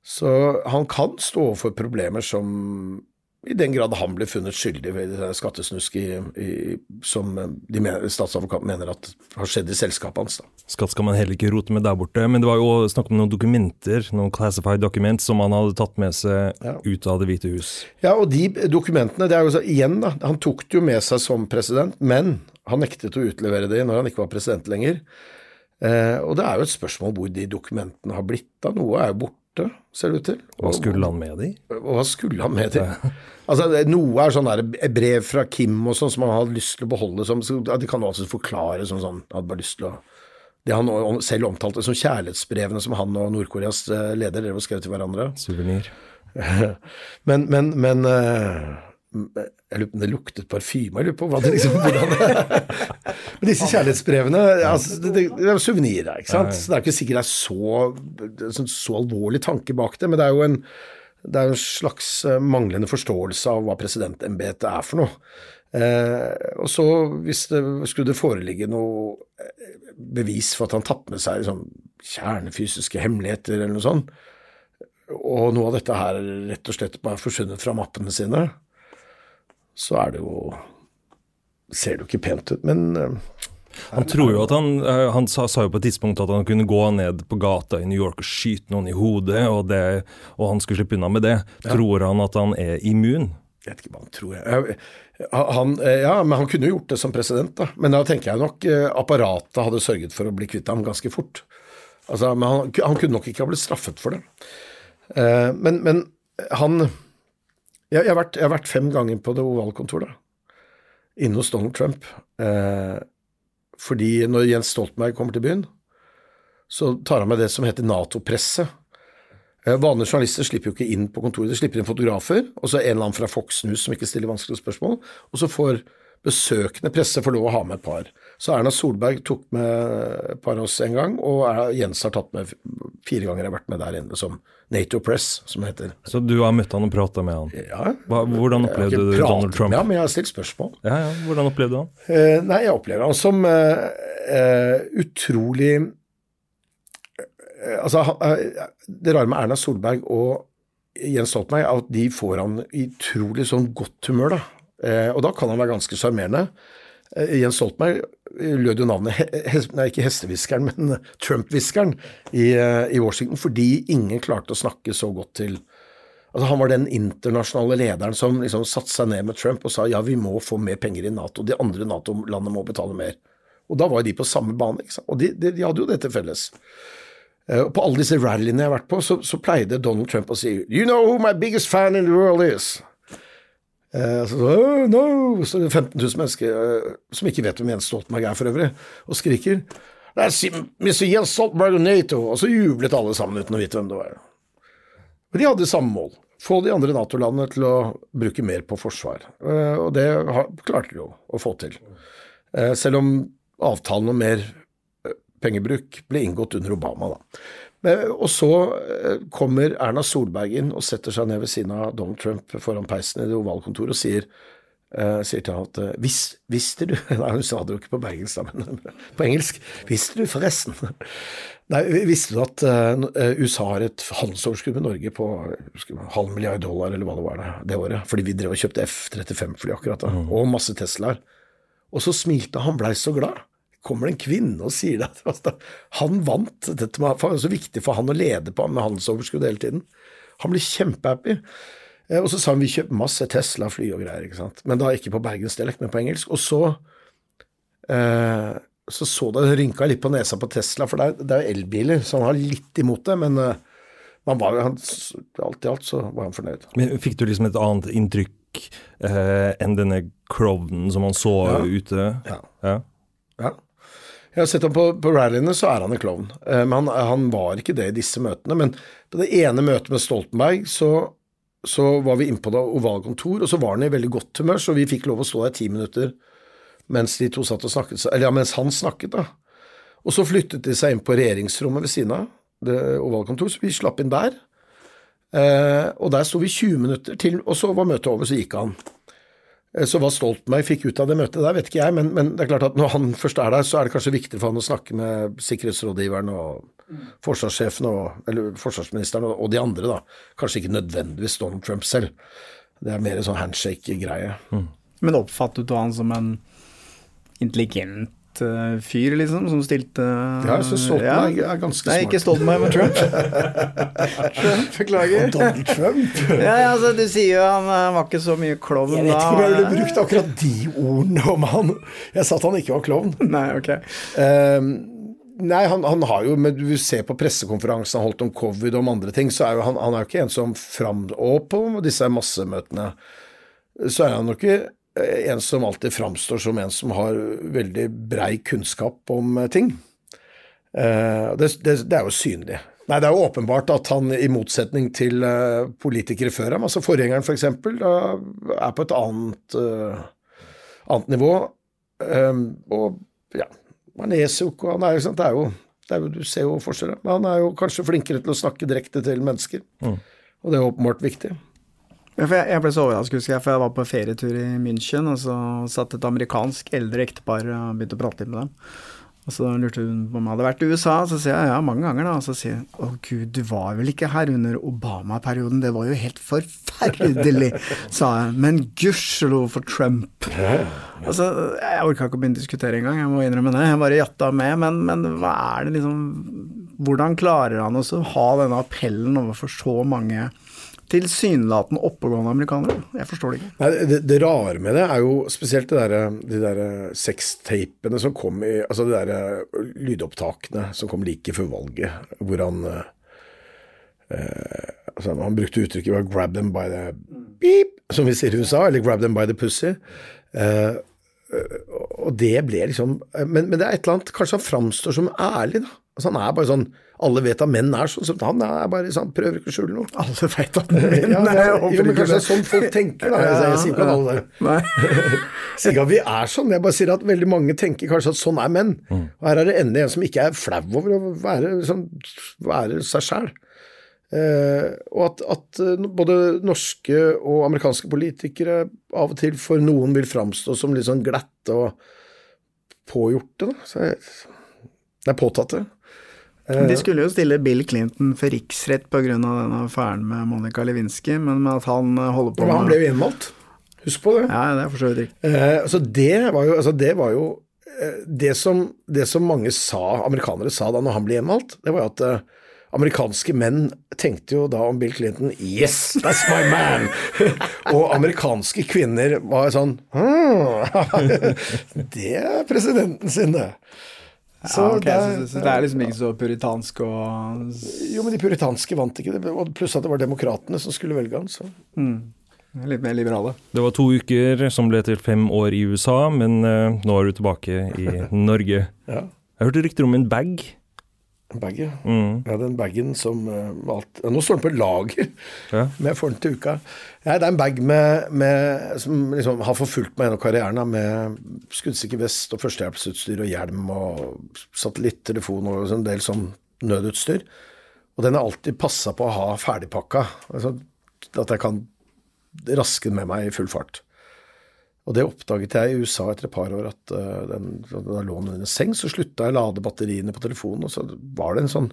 Så han kan stå overfor problemer som i den grad han ble funnet skyldig ved skattesnusk i, i, som de mener, statsadvokaten mener at har skjedd i selskapet hans. Da. Skatt skal man heller ikke rote med der borte, men det var jo snakk om noen dokumenter, noen classified document, som han hadde tatt med seg ja. ut av Det hvite hus. Ja, og de dokumentene, det er jo så, igjen, da, han tok det jo med seg som president, men han nektet å utlevere det når han ikke var president lenger. Eh, og det er jo et spørsmål hvor de dokumentene har blitt av. Noe er jo borte, ser det ut til. Hva skulle han med de? Hva skulle han med de? [laughs] Altså, Noe er sånn der brev fra Kim og sånn som han hadde lyst til å beholde som De kan også forklare som sånn hadde bare lyst til å det han selv omtalte som kjærlighetsbrevene som han og Nord-Koreas eh, leder drev og skrev til hverandre. Suvenir. [laughs] men, men, men uh, jeg lurer på om det luktet parfyme. Jeg lurer på hva det liksom, [laughs] Men disse kjærlighetsbrevene altså, det, det, er suvenirer, ikke sant. Så det er ikke sikkert det er så, så, så alvorlig tanke bak det, men det er jo en, det er en slags eh, manglende forståelse av hva presidentembetet er for noe. Eh, og så, hvis det skulle det foreligge noe eh, bevis for at han tatt med seg liksom, kjernefysiske hemmeligheter eller noe sånt, og noe av dette her rett og slett bare forsvunnet fra mappene sine, så er det jo Ser det jo ikke pent ut, men eh, han tror jo at han, eh, han sa, sa, jo på et tidspunkt at han kunne gå ned på gata i New York og skyte noen i hodet, og, det, og han skulle slippe unna med det. Ja. Tror han at han er immun? Jeg vet ikke hva han tror. Jeg. Han, eh, ja, men han kunne jo gjort det som president, da. Men da tenker jeg nok apparatet hadde sørget for å bli kvitt ham ganske fort. Altså, men han, han, kunne nok ikke ha blitt straffet for det. Men, men han jeg, jeg, har vært, jeg, har vært, fem ganger på det ovalkontoret, inne hos Donald Trump. Eh, fordi når Jens Stoltenberg kommer til byen, så tar han med det som heter Nato-presset. Eh, vanlige journalister slipper jo ikke inn på kontoret, de slipper inn fotografer, og så en eller annen fra Fox News som ikke stiller vanskelige spørsmål, og så får besøkende presse få lov å ha med et par. Så Erna Solberg tok med et par av oss en gang, og Jens har tatt med fire ganger jeg har vært med der inne som Nato Press, som det heter. Så du har møtt han og prata med han? Ja. Hva, hvordan opplevde du Donald Trump? Ja, men jeg har stilt spørsmål. Ja, ja. Hvordan opplevde du han? Eh, nei, jeg opplever han som eh, eh utrolig eh, Altså, eh, det rare med Erna Solberg og Jens Stoltenberg er at de får han i utrolig sånn godt humør, da. Eh, og da kan han være ganske sjarmerende. Eh, Jens Stoltenberg lød jo navnet nei, ikke hestehviskeren, [laughs] men Trump-hviskeren i, eh, i, Washington fordi ingen klarte å snakke så godt til Altså Han var den internasjonale lederen som liksom satte seg ned med Trump og sa ja, vi må få mer penger i Nato, de andre Nato-landene må betale mer. Og da var de på samme bane, og de, de, de hadde jo det til felles. Uh, på alle disse rallyene jeg har vært på, så, så pleide Donald Trump å si You know who my biggest fan in the world is? Eh, så, oh, no! så det er 15 000 mennesker eh, som ikke vet hvem Jens Stoltenberg er for øvrig, og skriker Mr. Jens Stoltenberg og Nato! Og så jublet alle sammen uten å vite hvem det var. Men de hadde samme mål. Få de andre Nato-landene til å bruke mer på forsvar. Eh, og det klarte de jo å få til. Selv om avtalen om mer pengebruk ble inngått under Obama, da. Og så eh, kommer Erna Solberg inn og setter seg ned ved siden av Donald Trump foran peisen i det ovale kontoret og sier, uh, sier til ham at uh, Vis, Visste du [laughs] Nei, hun sa det jo ikke på bergensk, men [laughs] på engelsk. Visste du forresten? [laughs] Nei, Visste du at uh, USA har et handelsoverskudd med Norge på halv milliard dollar, eller hva det var det, det året? Fordi vi drev og kjøpte F-35-fly akkurat da, mm. og masse Teslaer. Og så smilte han, blei så glad kommer det en kvinne og sier det. [laughs] Altså, han vant. Dette var så viktig for han å lede på med handelsoverskudd hele tiden. Han ble kjempehappy. Eh, og så sa han vi kjøper masse Tesla-fly og greier, ikke sant. Men da ikke på bergensdialekt, men på engelsk. Og så eh, så så det rynka litt på nesa på Tesla, for det er, jo elbiler, så han har litt imot det. Men eh, man var, han, alt i alt så var han fornøyd. Men Fikk du liksom et annet inntrykk eh, enn denne klovnen som han så ja. ute? Ja. ja. ja. Jeg har sett ham på, på rallyene, så er han en klovn. Eh, men han, han, var ikke det i disse møtene. Men på det ene møtet med Stoltenberg så, så var vi inne på det ovalkontor, og så var han i veldig godt humør, så vi fikk lov å stå der ti minutter mens de to satt og snakket, eller ja, mens han snakket, da. Og så flyttet de seg inn på regjeringsrommet ved siden av det ovalkontor, så vi slapp inn der. Eh, og der sto vi 20 minutter til, og så var møtet over, så gikk han. Eh, Så hva Stoltenberg fikk ut av det møtet der, vet ikke jeg, men, men det er klart at når han først er der, så er det kanskje viktigere for han å snakke med sikkerhetsrådgiveren og forsvarssjefen og, eller forsvarsministeren og, og de andre, da. Kanskje ikke nødvendigvis Donald Trump selv. Det er mer en sånn handshake-greie. Men oppfattet du han som en intelligent eh, fyr, liksom, som stilte Ja, så Stoltenberg ja. er ganske Nei, ikke Stoltenberg, men Trump. [laughs] Trump, beklager. Donald Trump? Ja, ja, altså, du sier jo han eh, var ikke så mye klovn Jeg vet ikke om jeg ville brukt akkurat de ordene om han. Jeg sa at han ikke var klovn. Nei, ok. Um, nei, han, han har jo Men du ser på pressekonferansen han holdt om covid og om andre ting, så er jo han, han er jo ikke en som fram... Og på disse massemøtene så er han jo ikke en som alltid framstår som en som har veldig brei kunnskap om eh, ting. Eh, det, det, det er jo synlig. Nei, Det er jo åpenbart at han, i motsetning til eh, politikere før ham, altså forgjengeren f.eks., for er på et annet, eh, annet nivå. Um, og ja, han leser jo ikke, han er sånn, det er jo, det er jo Du ser jo forskjellen. Men han er jo kanskje flinkere til å snakke direkte til mennesker. Og det er åpenbart viktig. Jeg, jeg ble så overrasket, husker jeg, for jeg var på ferietur i München, og så satt et amerikansk eldre ektepar og begynte å prate litt med dem. Og så lurte hun på om jeg hadde vært i USA, så sier jeg ja, mange ganger, da. Og så sier hun å gud, du var vel ikke her under Obama-perioden, det var jo helt forferdelig, [laughs] sa jeg. Men gudskjelov for Trump. Altså, jeg orka ikke å begynne å diskutere engang, jeg må innrømme det. Jeg bare jatta med, men, men hva er det liksom Hvordan klarer han også å ha denne appellen overfor så mange tilsynelatende oppegående amerikanere? Jeg forstår det ikke. Nei, det, det rare med det er jo spesielt det der, de der sextapene som kom i Altså de der lydopptakene som kom like før valget, hvor han eh, eh, altså Han brukte uttrykket 'grab them by the beep', som vi sier i USA, eller 'grab them by the pussy'. Eh, og det ble liksom men, men det er et eller annet Kanskje han framstår som ærlig, da. Altså Han er bare sånn Alle vet at menn er sånn. Så han er bare sånn, prøver ikke å skjule noe. Alle vet at [laughs] Ja, er jo, men kanskje det det. er sånn folk tenker, da. Jeg, jeg sier ikke at alle. Nei. [laughs] Sier ikke at vi er sånn, jeg bare sier at veldig mange tenker kanskje at sånn er menn. Og her er det endelig en som ikke er flau over å være, sånn, være seg sjæl. Eh, og at, at eh, både norske og amerikanske politikere av og til for noen vil framstå som litt sånn glatte og pågjorte. Da. Så jeg, det er påtatte. De skulle jo stille Bill Clinton for riksrett pga. denne affæren med Monica Lewinsky, men med at han holder på Men han ble jo innmalt, Husk på det. Ja, det er for så vidt riktig. Eh, så det var jo, altså det, var jo eh, det, som, det som mange sa, amerikanere sa da når han ble innmalt det var jo at eh, amerikanske menn tenkte jo da om Bill Clinton Yes, that's my man! [laughs] og amerikanske kvinner var sånn «Hmm, [laughs] Det er presidenten sin, det. Så ja, okay. det er- så, så det er liksom ikke så puritansk og Jo, men de puritanske vant ikke, det, og pluss at det var demokratene som skulle velge han. Så. litt mer liberale. Det var to uker som ble til fem år i USA, men uh, nå er du tilbake i [laughs] Norge. Ja. Jeg hørte rykter om en bag. Bag. Mm. ja. Den bagen som eh, alt Nå står den på lager, Ja. [laughs] får den til uka. Ja, det er en bag med, med, som liksom har forfulgt meg gjennom karrieren, med skuddsikker vest og førstehjelpsutstyr og hjelm og satellittelefon og en del sånn nødutstyr. Og den har alltid passa på å ha ferdigpakka, altså, at jeg kan raske den med meg i full fart. Og det oppdaget jeg i USA etter et par år, at uh, den, da lå den under seng, så slutta jeg å lade batteriene på telefonen, og så var det en sånn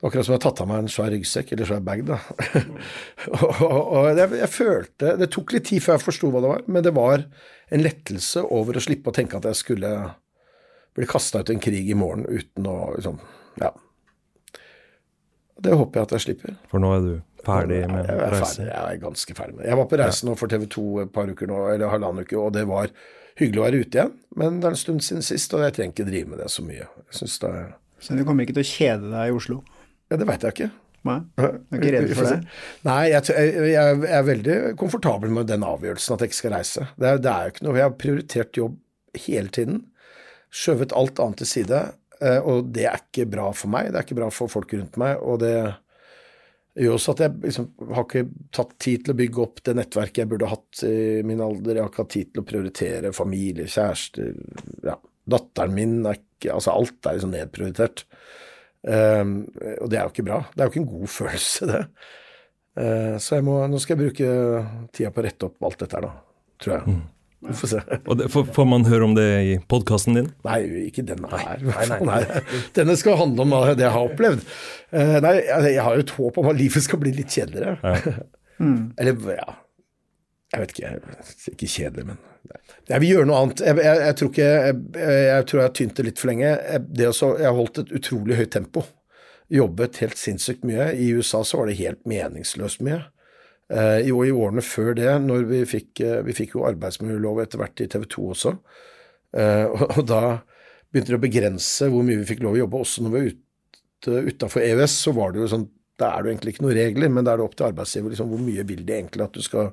Akkurat som jeg har tatt av meg en svær ryggsekk, eller svær bag, da. [laughs] og og jeg, jeg følte Det tok litt tid før jeg forsto hva det var, men det var en lettelse over å slippe å tenke at jeg skulle bli kasta ut i en krig i morgen uten å liksom Ja. Det håper jeg at jeg slipper. For nå er du ferdig med Jeg er reisen. ferdig, jeg er ganske ferdig med det. Jeg var på reise nå for TV 2 et par uker nå, eller halvannen uke, og det var hyggelig å være ute igjen. Men det er en stund siden sist, og jeg trenger ikke drive med det så mye. Jeg synes det er Så du kommer ikke til å kjede deg i Oslo? Ja, det veit jeg ikke. Nei? Du er ikke redd for det? Nei, jeg, jeg, jeg er veldig komfortabel med den avgjørelsen at jeg ikke skal reise. Det er, det er jo ikke noe Jeg har prioritert jobb hele tiden. Skjøvet alt annet til side. eh, Og det er ikke bra for meg. Det er ikke bra for folk rundt meg. Og det gjør også at jeg liksom har ikke tatt tid til å bygge opp det nettverket jeg burde hatt i min alder. Jeg har ikke hatt tid til å prioritere familie, kjærester ja. Datteren min er ikke Altså, alt er liksom nedprioritert. Um, og det er jo ikke bra. Det er jo ikke en god [laughs] følelse, det. Uh, så må, nå skal jeg bruke tida på å rette opp alt dette her, da. tror jeg. Vi får se. Og det, får, får man høre om det i podkasten din? Nei, ikke denne her. Nei, nei. Nei, Denne skal handle om det jeg har opplevd. Eh, nei, altså, jeg har jo et håp om at livet skal bli litt kjedeligere. Eller, ja Jeg vet ikke. Ikke kjedelig, men Jeg vil gjøre noe annet. Jeg, jeg, jeg tror ikke jeg, jeg tror jeg har tynt det litt for lenge. Jeg, det også, jeg har holdt et utrolig høyt tempo. Jobbet helt sinnssykt mye. I USA så var det helt meningsløst mye. Eh, og i årene før det, når vi fikk, eh, vi fikk jo arbeidsmiljølov etter hvert i TV 2 også, eh, og, da begynte det å begrense hvor mye vi fikk lov å jobbe. Også når vi var ute utafor EØS, så var det jo sånn Da er det jo egentlig ikke noen regler, men da er det opp til arbeidsgiver liksom, hvor mye vil de egentlig at du skal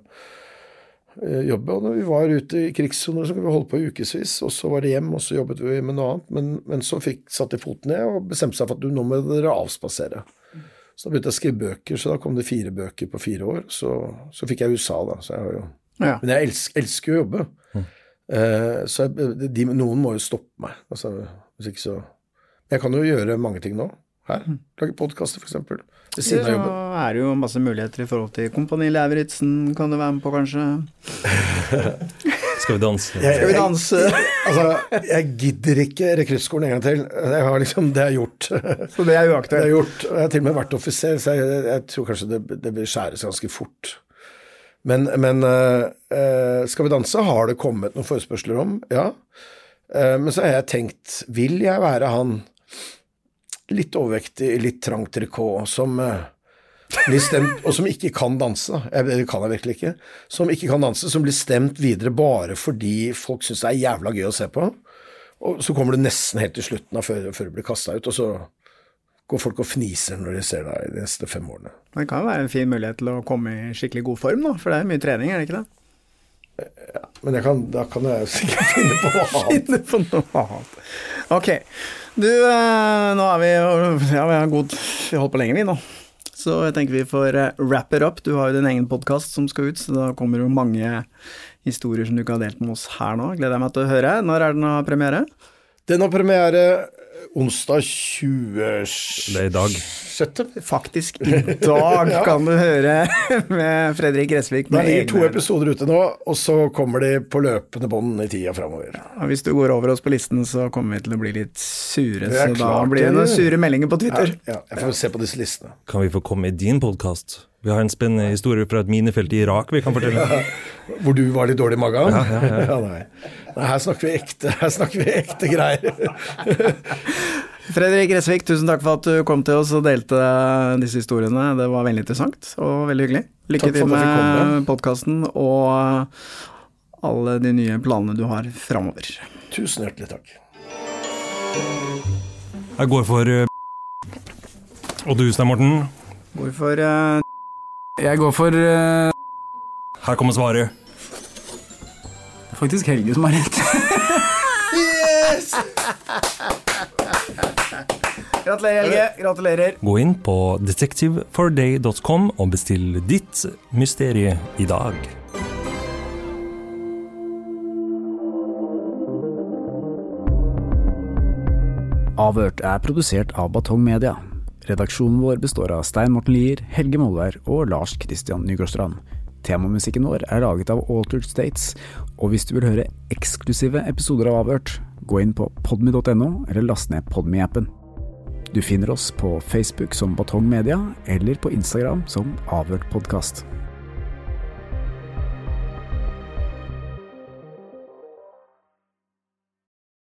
jobbe. Og når vi var ute i krigssoner, så kunne vi holde på i ukevis, og så var det hjem, og så jobbet vi med noe annet. Men, men så fikk, satte de foten ned og bestemte seg for at du, nå må dere avspasere. Så da begynte jeg å skrive bøker, så da kom det fire bøker på fire år. Så, så fikk jeg USA, da. Så jeg har jo Ja. Men jeg elsker, elsker jo å jobbe. Eh, så jeg, de, noen må jo stoppe meg. Altså, hvis ikke så Jeg kan jo gjøre mange ting nå. Her. Lage podkaster, f.eks. Ved siden av Så er det jo masse muligheter i forhold til Kompani Lauritzen, kan du være med på kanskje? [laughs] Skal vi danse? Jeg- Skal vi danse? Altså, jeg gidder ikke rekruttskolen en gang til. Jeg har liksom, det er gjort. Så det er Det er uaktuelt. gjort. Jeg har til og med vært offiser, så jeg, jeg tror kanskje det, det vil skjæres ganske fort. Men, men uh, uh, Skal vi danse har det kommet noen forespørsler om, ja. Uh, men så har jeg tenkt, vil jeg være han litt overvektig, litt trangt trikot, som blir stemt, og som ikke kan danse, jeg, det kan jeg virkelig ikke, som ikke kan danse, som blir stemt videre bare fordi folk syns det er jævla gøy å se på. Og så kommer du nesten helt til slutten av før, før du blir kasta ut, og så går folk og fniser når de ser deg de neste fem årene. Det kan jo være en fin mulighet til å komme i skikkelig god form, da, for det er mye trening, er det ikke det? Men jeg kan, da kan jeg sikkert [laughs] finne på noe annet. Finne på noe annet. Ok. Du, eh, nå er vi Ja, vi har god Vi har holdt på lenge, vi nå. Så jeg tenker vi får eh, wrap it up. Du har jo din egen podkast som skal ut, så da kommer jo mange historier som du ikke har delt med oss her nå. Gleder jeg meg til å høre. Når er den av premiere? Den har premiere onsdag 20... Det er i dag. Faktisk i dag [laughs] kan du høre [laughs] med Fredrik Gressvik. Det ligger to episoder ute nå, og så kommer de på løpende bånd i tida framover. Ja, Hvis du går over oss på listen, så kommer vi til å bli litt sure. Det er Så da blir det noen sure meldinger på Twitter. ja, jeg får se på disse listene. Kan vi få komme i din podkast? Vi har en spennende historie fra et minefelt i Irak vi kan fortelle. [laughs] Hvor du var litt dårlig i magen? Ja, nei. nei, her snakker vi ekte, her snakker vi ekte greier. [laughs] Fredrik Gressvik, tusen takk for at du kom til oss og delte disse historiene. Det var veldig interessant og veldig hyggelig. Lykke til med podkasten og alle de nye planene du har framover. Tusen hjertelig takk. Jeg går for eh, Og du, Stein Morten? Går for Jeg går for eh, Her kommer svaret. Faktisk Helge som har rett. yes! Gratulerer, Helge. Gratulerer. Gå inn på detectiveforday.com og bestill ditt mysterie i dag. Avhørt er produsert av Batong Media. Redaksjonen vår består av Stein Morten Lier, Helge Molvær og Lars Christian Nygårdstrand. Temamusikken vår er laget av Altered States, og hvis du vil høre eksklusive episoder av Avhørt, gå inn på podmy.no, eller last ned Podmy-appen. Du finner oss på Facebook som Batong Media, eller på Instagram som Avhørt podkast.